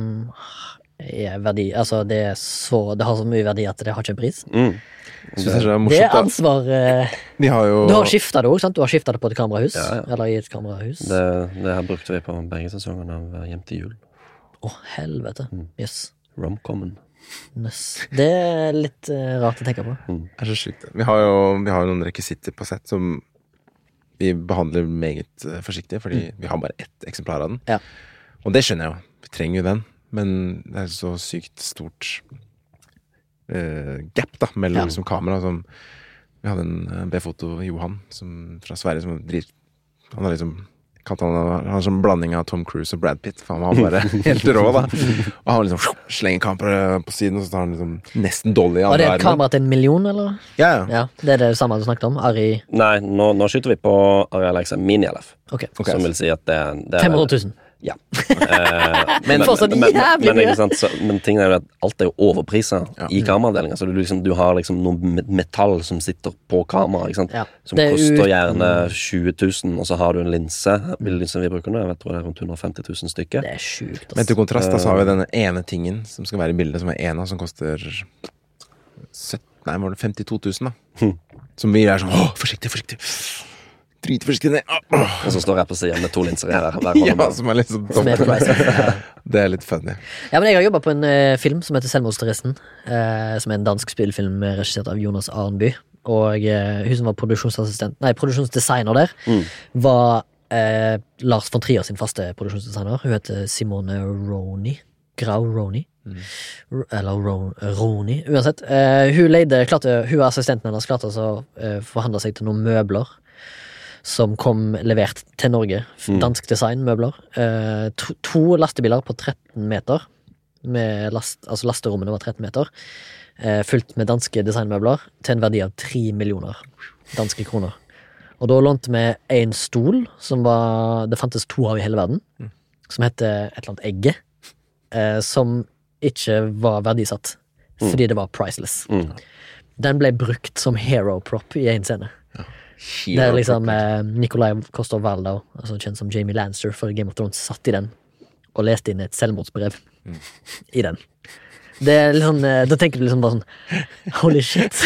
er verdi Altså, det er så Det har så mye verdi at det har ikke en pris. Mm. Det, det er morsomt, Det er ansvar eh, De har jo Du har skifta det òg, sant? Du har skifta det på et kamerahus? Ja, ja. Eller i et kamerahus? Det, det her brukte vi på begge sesongene av Hjem til jul. Å, helvete. Mm. Yes. Romcomen. Nøss. Det er litt uh, rart å tenke på. Det er så sjukt. Vi har jo vi har noen rekvisitter på sett som vi behandler meget eh, forsiktig, fordi vi har bare ett eksemplar av den. Ja. Og det skjønner jeg jo. Vi trenger jo den. Men det er så sykt stort uh, gap da mellom Ja. liksom kamera som Vi hadde en B-foto, Johan, som, fra Sverige, som driver. Han har liksom kalt han, han har sånn blanding av Tom Cruise og Brad Pitt, for han var bare helt rå, da. Og han liksom slenger kameraet på siden, og så tar han liksom nesten Dolly i Var det andre et kamera til en million, eller? Ja, ja. Ja, Det er det samme du snakket om? Ari Nei, nå, nå skyter vi på Ari Alexa Mini-LF. Okay. Ok, Som vil si at det, er- det er 500 000. Ja. Eh, Men men, men, ikke sant, så, men ting er jo at alt er jo overprisa Ja. i kameraavdelinga. Så du, liksom, du har liksom noe metall som sitter på kamera. Ja. som Det er koster gjerne 20 000, og så har du en linse. Linsen vi bruker nå, jeg tror det er rundt 150 000 stykker. Det er sjukt, Men til kontrast da, så har vi denne ene tingen som skal være i bildet, som er ena, som koster 17, Nei, var det 52 000, da. Hm. Som vi er sånn Å, forsiktig, forsiktig! Åh, åh. Og så står jeg på sida med to linser i hver, hver hånd. Ja, som er litt sånn. Det er litt funny. Ja, men jeg har jobba på en eh, film som heter Selvmordsterroristen. eh, som er en dansk spillfilm regissert av Jonas Arnby. Og eh, hun som var produksjonsassistent Nei, produksjonsdesigner der, Mm. var eh, Lars von Trier sin faste produksjonsdesigner. Hun heter Simone Roni. Grau Roni. Mm. Eller Ro Roni. Uansett. Uh, hun leide klarte, Hun og assistenten hennes klarte altså å uh, forhandle seg til noen møbler som kom levert til Norge. Mm. Dansk designmøbler. Eh, to, to lastebiler på 13 meter. Med last, altså lasterommene var 13 meter. Eh, fullt med danske designmøbler til en verdi av 3 millioner danske kroner. Og da lånte vi én stol, som var Det fantes to av i hele verden. Som het et eller annet Egget. Eh, som ikke var verdisatt. Fordi det var priceless. Mm. Den ble brukt som hero prop i én scene. Det er liksom eh, Nikolai Kostov Waldau, altså kjent som Jamie Lancer for Game of Thrones, satt i den og leste inn et selvmordsbrev i den. Det er litt sånn eh, Da tenker du liksom bare sånn Holy shit.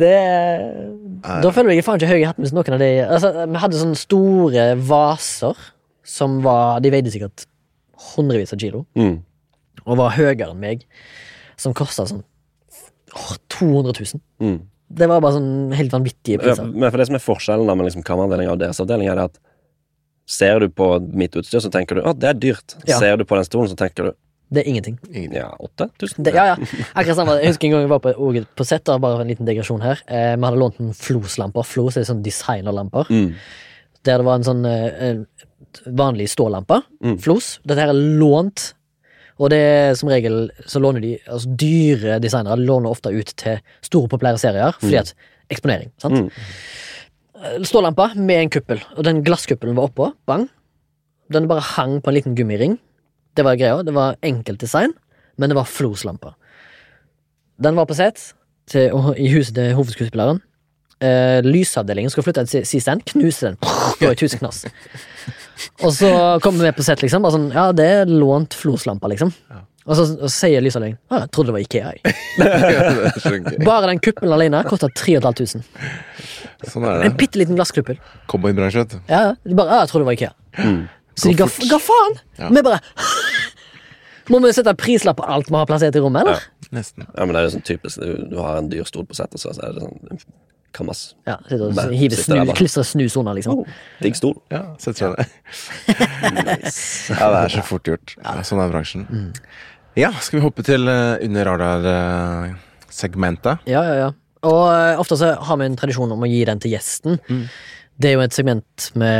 det Da føler jeg faen ikke høy i hatten hvis noen av de altså, Vi hadde sånne store vaser som var De veide sikkert hundrevis av kilo Mm. og var høyere enn meg, som kosta sånn åh, 200 000. Mm. Det var bare sånn helt vanvittige Ja, priser. men for det som er forskjellen da med liksom kammeravdeling og deres avdeling, er det at ser du på mitt utstyr, så tenker du at det er dyrt. Ja. Ser du på den stolen, så tenker du Det er ingenting. ja, 8000? Ja, ja. Akkurat samme. Jeg husker en gang jeg var på, på sett, da, bare en liten digresjon her. Eh, vi hadde lånt en Flos-lamper. Flos er sånn designerlamper. Mm. Der det var en sånn eh, vanlig stålampe. Mm. Flos. Dette her er lånt. Og det er som regel så låner de altså Dyre designere låner ofte ut til store, populære serier fordi at eksponering. sant? Mm. Stålampa med en kuppel, og den glasskuppelen var oppå. Bang. Den bare hang på en liten gummiring. Det var greia. Det var enkelt design, men det var Flos-lampe. Den var på sett til, i huset til hovedskuespilleren. Eh, lysavdelingen skulle flytte en C-stand, knuse den. Gå i tusen knas. Og så kommer vi på sett, liksom. Og sånn, ja, det er lånt Flos-lampe, liksom. Og så, og så sier lysavdelingen ah, jeg trodde det var Ikea. Jeg. Bare den kuppelen alene kosta 3500. Sånn er En det. bitte liten glasskuppel. Cowboybransje, vet du. Ja, ja. Bare, ah, jeg trodde det var Ikea. Mm. Så de ga, ga faen! Ja. Vi bare Må vi sette prislapp på alt vi har plassert i rommet, eller? Ja, Nesten. Ja, men det er jo sånn typisk. Du, du har en dyr stol på settet, så er det sånn Kammas. Ja, sitter og Bare hiver sitter der snu, bare. klistrer snus under, liksom. Oh, digg stol. Ja, setter seg ned. Ja, det er så fort gjort. Ja, sånn er bransjen. Ja, skal vi hoppe til uh, under radar-segmentet? Ja, ja, ja. Og eh, ofte så har vi en tradisjon om å gi den til gjesten. Det er jo et segment vi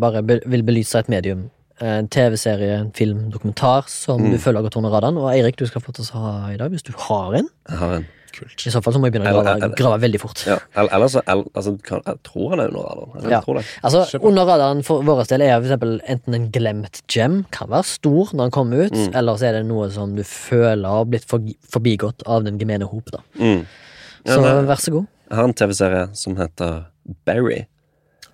bare be vil belyse et medium. En TV-serie, en film, dokumentar som du føler har gått under radaren. Og Eirik, du skal få til å ha i dag, hvis du har en. Jeg har en. Kult. I så fall så må jeg begynne å grave, eller- grave veldig fort. Ja, eller, eller så altså, kan, Jeg tror han er under radaren. Ja. Altså. Under radaren for vår del er for eksempel enten en glemt gem, kan være stor når den kommer ut, Mm. eller så er det noe som du føler har blitt forbigått av den gemene hop. da Mm. Ja, Så det, vær så god. jeg har en TV-serie som heter Barry.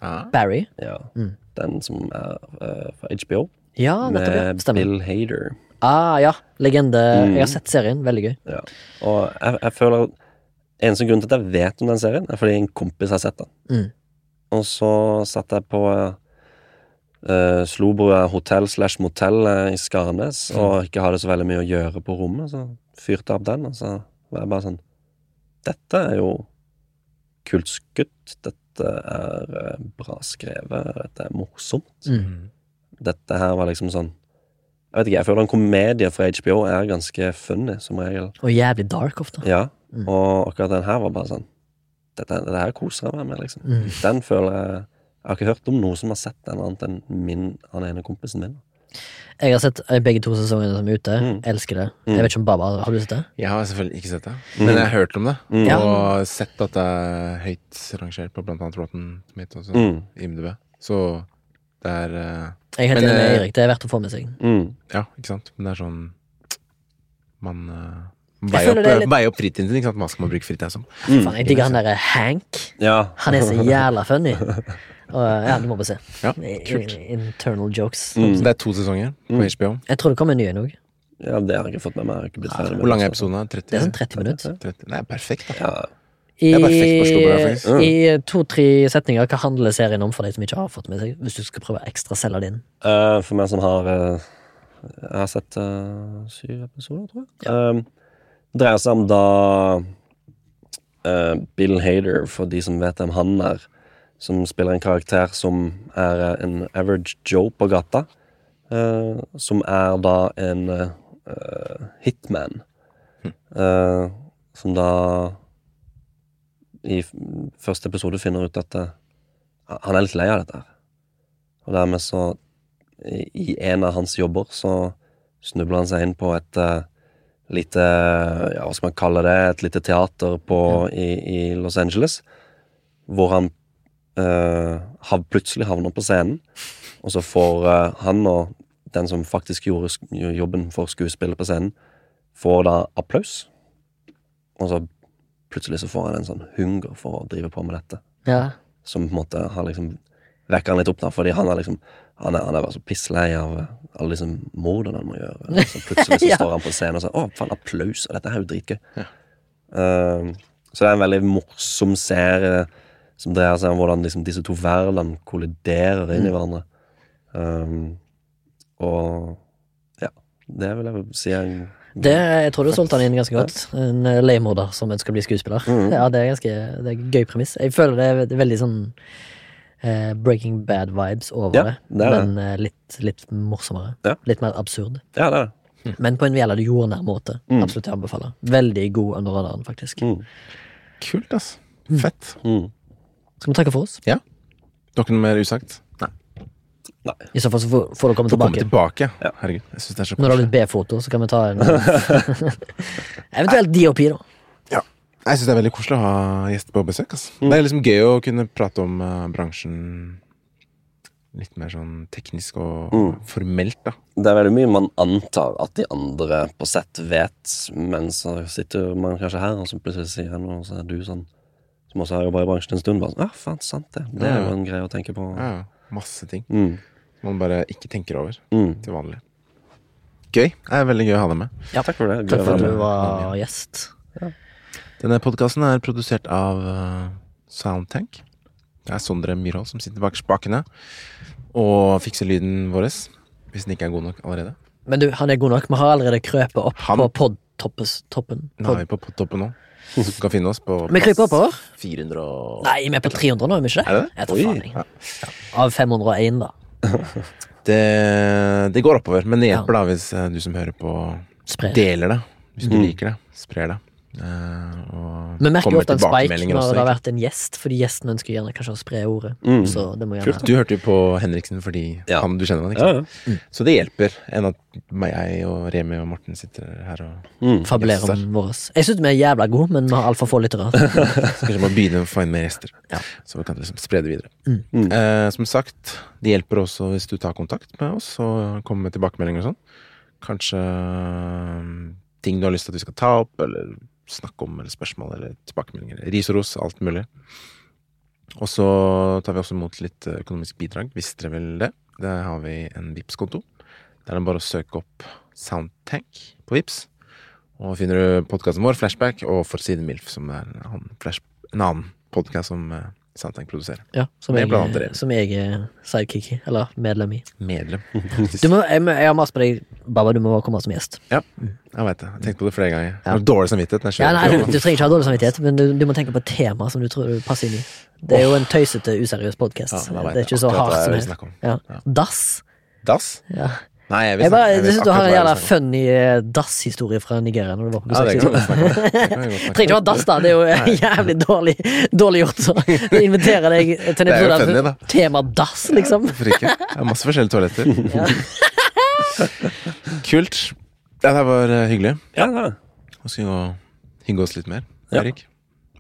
Ah. Barry. Ja. Mm. Den som er uh, fra HBO, Ja, med Bill Hader. Ah, ja. Legende. Mm. Jeg har sett serien. Veldig gøy. Ja. Og jeg, jeg føler Eneste grunn til at jeg vet om den serien, er fordi en kompis har sett den. Mm. Og så satt jeg på uh, Slobrua hotell slash motell eh, i Skarnes og ikke hadde så veldig mye å gjøre på rommet, så fyrte jeg opp den, og så var jeg bare sånn Dette er jo kult skutt. Dette er eh, bra skrevet. Dette er morsomt. Mm. Dette her var liksom sånn Jeg vet ikke, jeg føler en komedie fra HBO er ganske funny, som regel. Og jævlig dark ofte. Ja, Mm. og akkurat den her var bare sånn Dette, dette her koser jeg meg med, liksom. Mm. Den føler jeg Jeg har ikke hørt om noen som har sett den annet enn min, han ene kompisen min. Jeg har sett eh, begge to sesongene som er ute. Mm. Elsker det. Mm. Jeg vet ikke om Baba har du sett det? Jeg har selvfølgelig ikke sett det, Mm. men jeg har hørt om det. Mm. Ja. Og sett at det er høyt rangert på blant annet Rotten Tomatoes og Mm. IMDb. Så det er eh, Jeg er helt enig med Erik, Det er verdt å få med seg. Mm. Ja, ikke sant? Men det er sånn Man uh, veier opp, litt- veier opp fritiden sin. Ikke sant? Hva skal man bruke fritiden som? Mm. Fan, jeg digger han derre Hank. Ja. Han er så jævla funny. Og, ja, du må bare se. Ja, kult. Internal jokes. Mm. Det er to sesonger på Mm. HBO. Jeg tror det kommer en ny en òg. ja, det har jeg ikke fått med meg. Ikke blitt ferdig Hvor lang er den, episoden? 30? Det er sånn 30 minutter. 30. Nei, perfekt. da Ja. I. I to-tre setninger, hva handler serien om for deg som ikke har fått med seg? Hvis du skal prøve ekstra selge det inn. Uh, for meg som har uh, Jeg har sett uh, syv episoder, tror jeg. Ja. det dreier seg om da eh, Bill Hader, for de som vet hvem han er, som spiller en karakter som er en average Joe på gata. eh, som er da en eh, hitman. Eh, som da i første episode finner ut at eh, han er litt lei av dette. Og dermed så I en av hans jobber så snubler han seg inn på et eh, lite Ja, hva skal man kalle det? Et lite teater på, i, i Los Angeles. Hvor han eh, hav, plutselig havner på scenen, og så får eh, han og den som faktisk gjorde jobben for skuespillet på scenen, får da applaus. Og så plutselig så får han en sånn hunger for å drive på med dette. Ja. Som på en måte har liksom vekker han litt opp, da, fordi han er liksom Han er, han er bare så pisslei av eh, alle disse mordene han må gjøre. Så plutselig så Ja. står han på scenen og sier 'Å, faen, applaus', og dette er jo dritgøy. Eh, så det er en veldig morsom serie som dreier seg om hvordan liksom, disse to verdenene kolliderer inn i hverandre. Um, og ja, det vil jeg si er en Det, jeg tror du solgte han inn ganske godt. En eh, leiemorder som ønsker å bli skuespiller. Mm. Ja, det er ganske det er en gøy premiss. Jeg føler det er veldig sånn eh, Breaking Bad-vibes over Ja, det, men eh, litt, litt morsommere. Ja. Litt mer absurd. Ja, det er det. Men på en jævla jordnær måte. Mm. Absolutt jeg å anbefale. Veldig god under radaren, faktisk. Mm. Kult, ass. Fett. Mm. Skal vi takke for oss? Ja. Dere noe mer usagt? Nei. I så fall så får, får du komme tilbake. komme tilbake. Ja. Herregud, jeg synes det er så Når du har litt blitt B-foto, så kan vi ta en Eventuelt DOP, da. Jeg syns det er veldig koselig å ha gjester på besøk. ass. Det er liksom gøy å kunne prate om uh, bransjen litt mer sånn teknisk og Mm. formelt, da. Det er veldig mye man antar at de andre på sett vet, men så sitter man kanskje her, og så plutselig sier han noe, og så er du sånn som også har jobba i bransjen en stund, bare sånn Ja, faen, sant det. Det er jo en greie å tenke på. Ja, ja. masse ting Mm. Man bare ikke tenker over Mm. til vanlig. Gøy. Det er veldig gøy å ha deg med. Ja. Takk for det. Takk for at Gøy du var gjest. Denne podkasten er produsert av eh, Soundtank. Det er Sondre Myrhold som sitter bak spakene og fikser lyden vår. Hvis den ikke er god nok allerede. Men du, han er god nok. Vi har allerede krøpet opp Han- på podtoppen. Nå er vi på podtoppen nå. Du kan finne oss på Vi kryper oppover. 400 og Nei, vi er på 300 nå, er vi ikke det? Er det det? Jeg tar Oi. ja. Ja. Av 501, da. Det, det går oppover, men det hjelper da hvis eh, du som hører på, Sprer. deler det. Hvis du Mm. liker det. Sprer det. Eh, og Vi merker jo ofte en spike når også, det har vært en gjest, fordi gjesten ønsker gjerne kanskje å spre ordet. Mm. Så det må Kult. gjerne Du hørte jo på Henriksen fordi Ja. han, du kjenner han, ikke Ja, ja. Mm. Så det hjelper enn at meg, jeg og Remi og Morten sitter her og Mm. fabulerer om våre. Jeg syns vi er jævla gode, men vi har altfor få lyttere. Kanskje må begynne å få inn mer gjester. Ja. Så vi kan liksom spre det videre. Mm. Mm. Eh, som sagt, det hjelper også hvis du tar kontakt med oss og kommer med tilbakemeldinger og sånn. Kanskje eh, ting du har lyst til at vi skal ta opp, eller snakke om, eller spørsmål, eller tilbakemeldinger. Ris og ros, alt mulig. Og så tar vi også imot litt eh, økonomisk bidrag, hvis dere vil det. Der har vi en vips konto Der er det bare å søke opp Soundtank på Vips Og finner du podkasten vår, Flashback, og Forsiden MILF, som er en annen, en annen podkast som eh, Soundtank produserer. Ja, som, jeg, som jeg er sidekick i, eller medlem i. Medlem. Du må, jeg, jeg har mast på deg, Baba, du må komme som gjest. Jeg veit det. Jeg på det flere ganger. Ja. dårlig samvittighet. Ja, nei, du, du trenger ikke ha dårlig samvittighet, men du, du må tenke på et tema som du tror du passer inn i. Det er jo en tøysete, useriøs podkast. Ja, det er ikke så hardt som det. Ja. Ja. Dass. Dass? Ja. Nei, jeg Jeg, bare, jeg syns du har en jævla funny eh, dass-historie fra Nigeria når du var på Ja, besøk. Trenger ikke å ha dass, da. Det er jo jævlig dårlig, dårlig gjort Så jeg inviterer deg til en episode av tema dass, liksom. Hvorfor ikke? Det er masse forskjellige toaletter. Ja. Kult. Ja, det var eh, hyggelig. Ja, det vi gå hygge oss litt mer. Ja. Erik?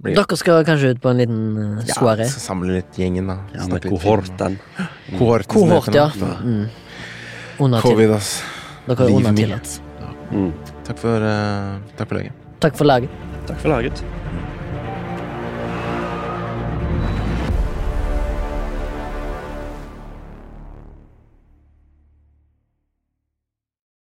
Dere skal kanskje ut på en liten soaré? Ja, samle litt gjengen, da. ja med kohorten. Kohorten. Kohort, ja. Mm. Under Covid, ass. dere er Liv under mye. Mm. Takk for, uh, takk for laget. Takk for laget. Takk for laget.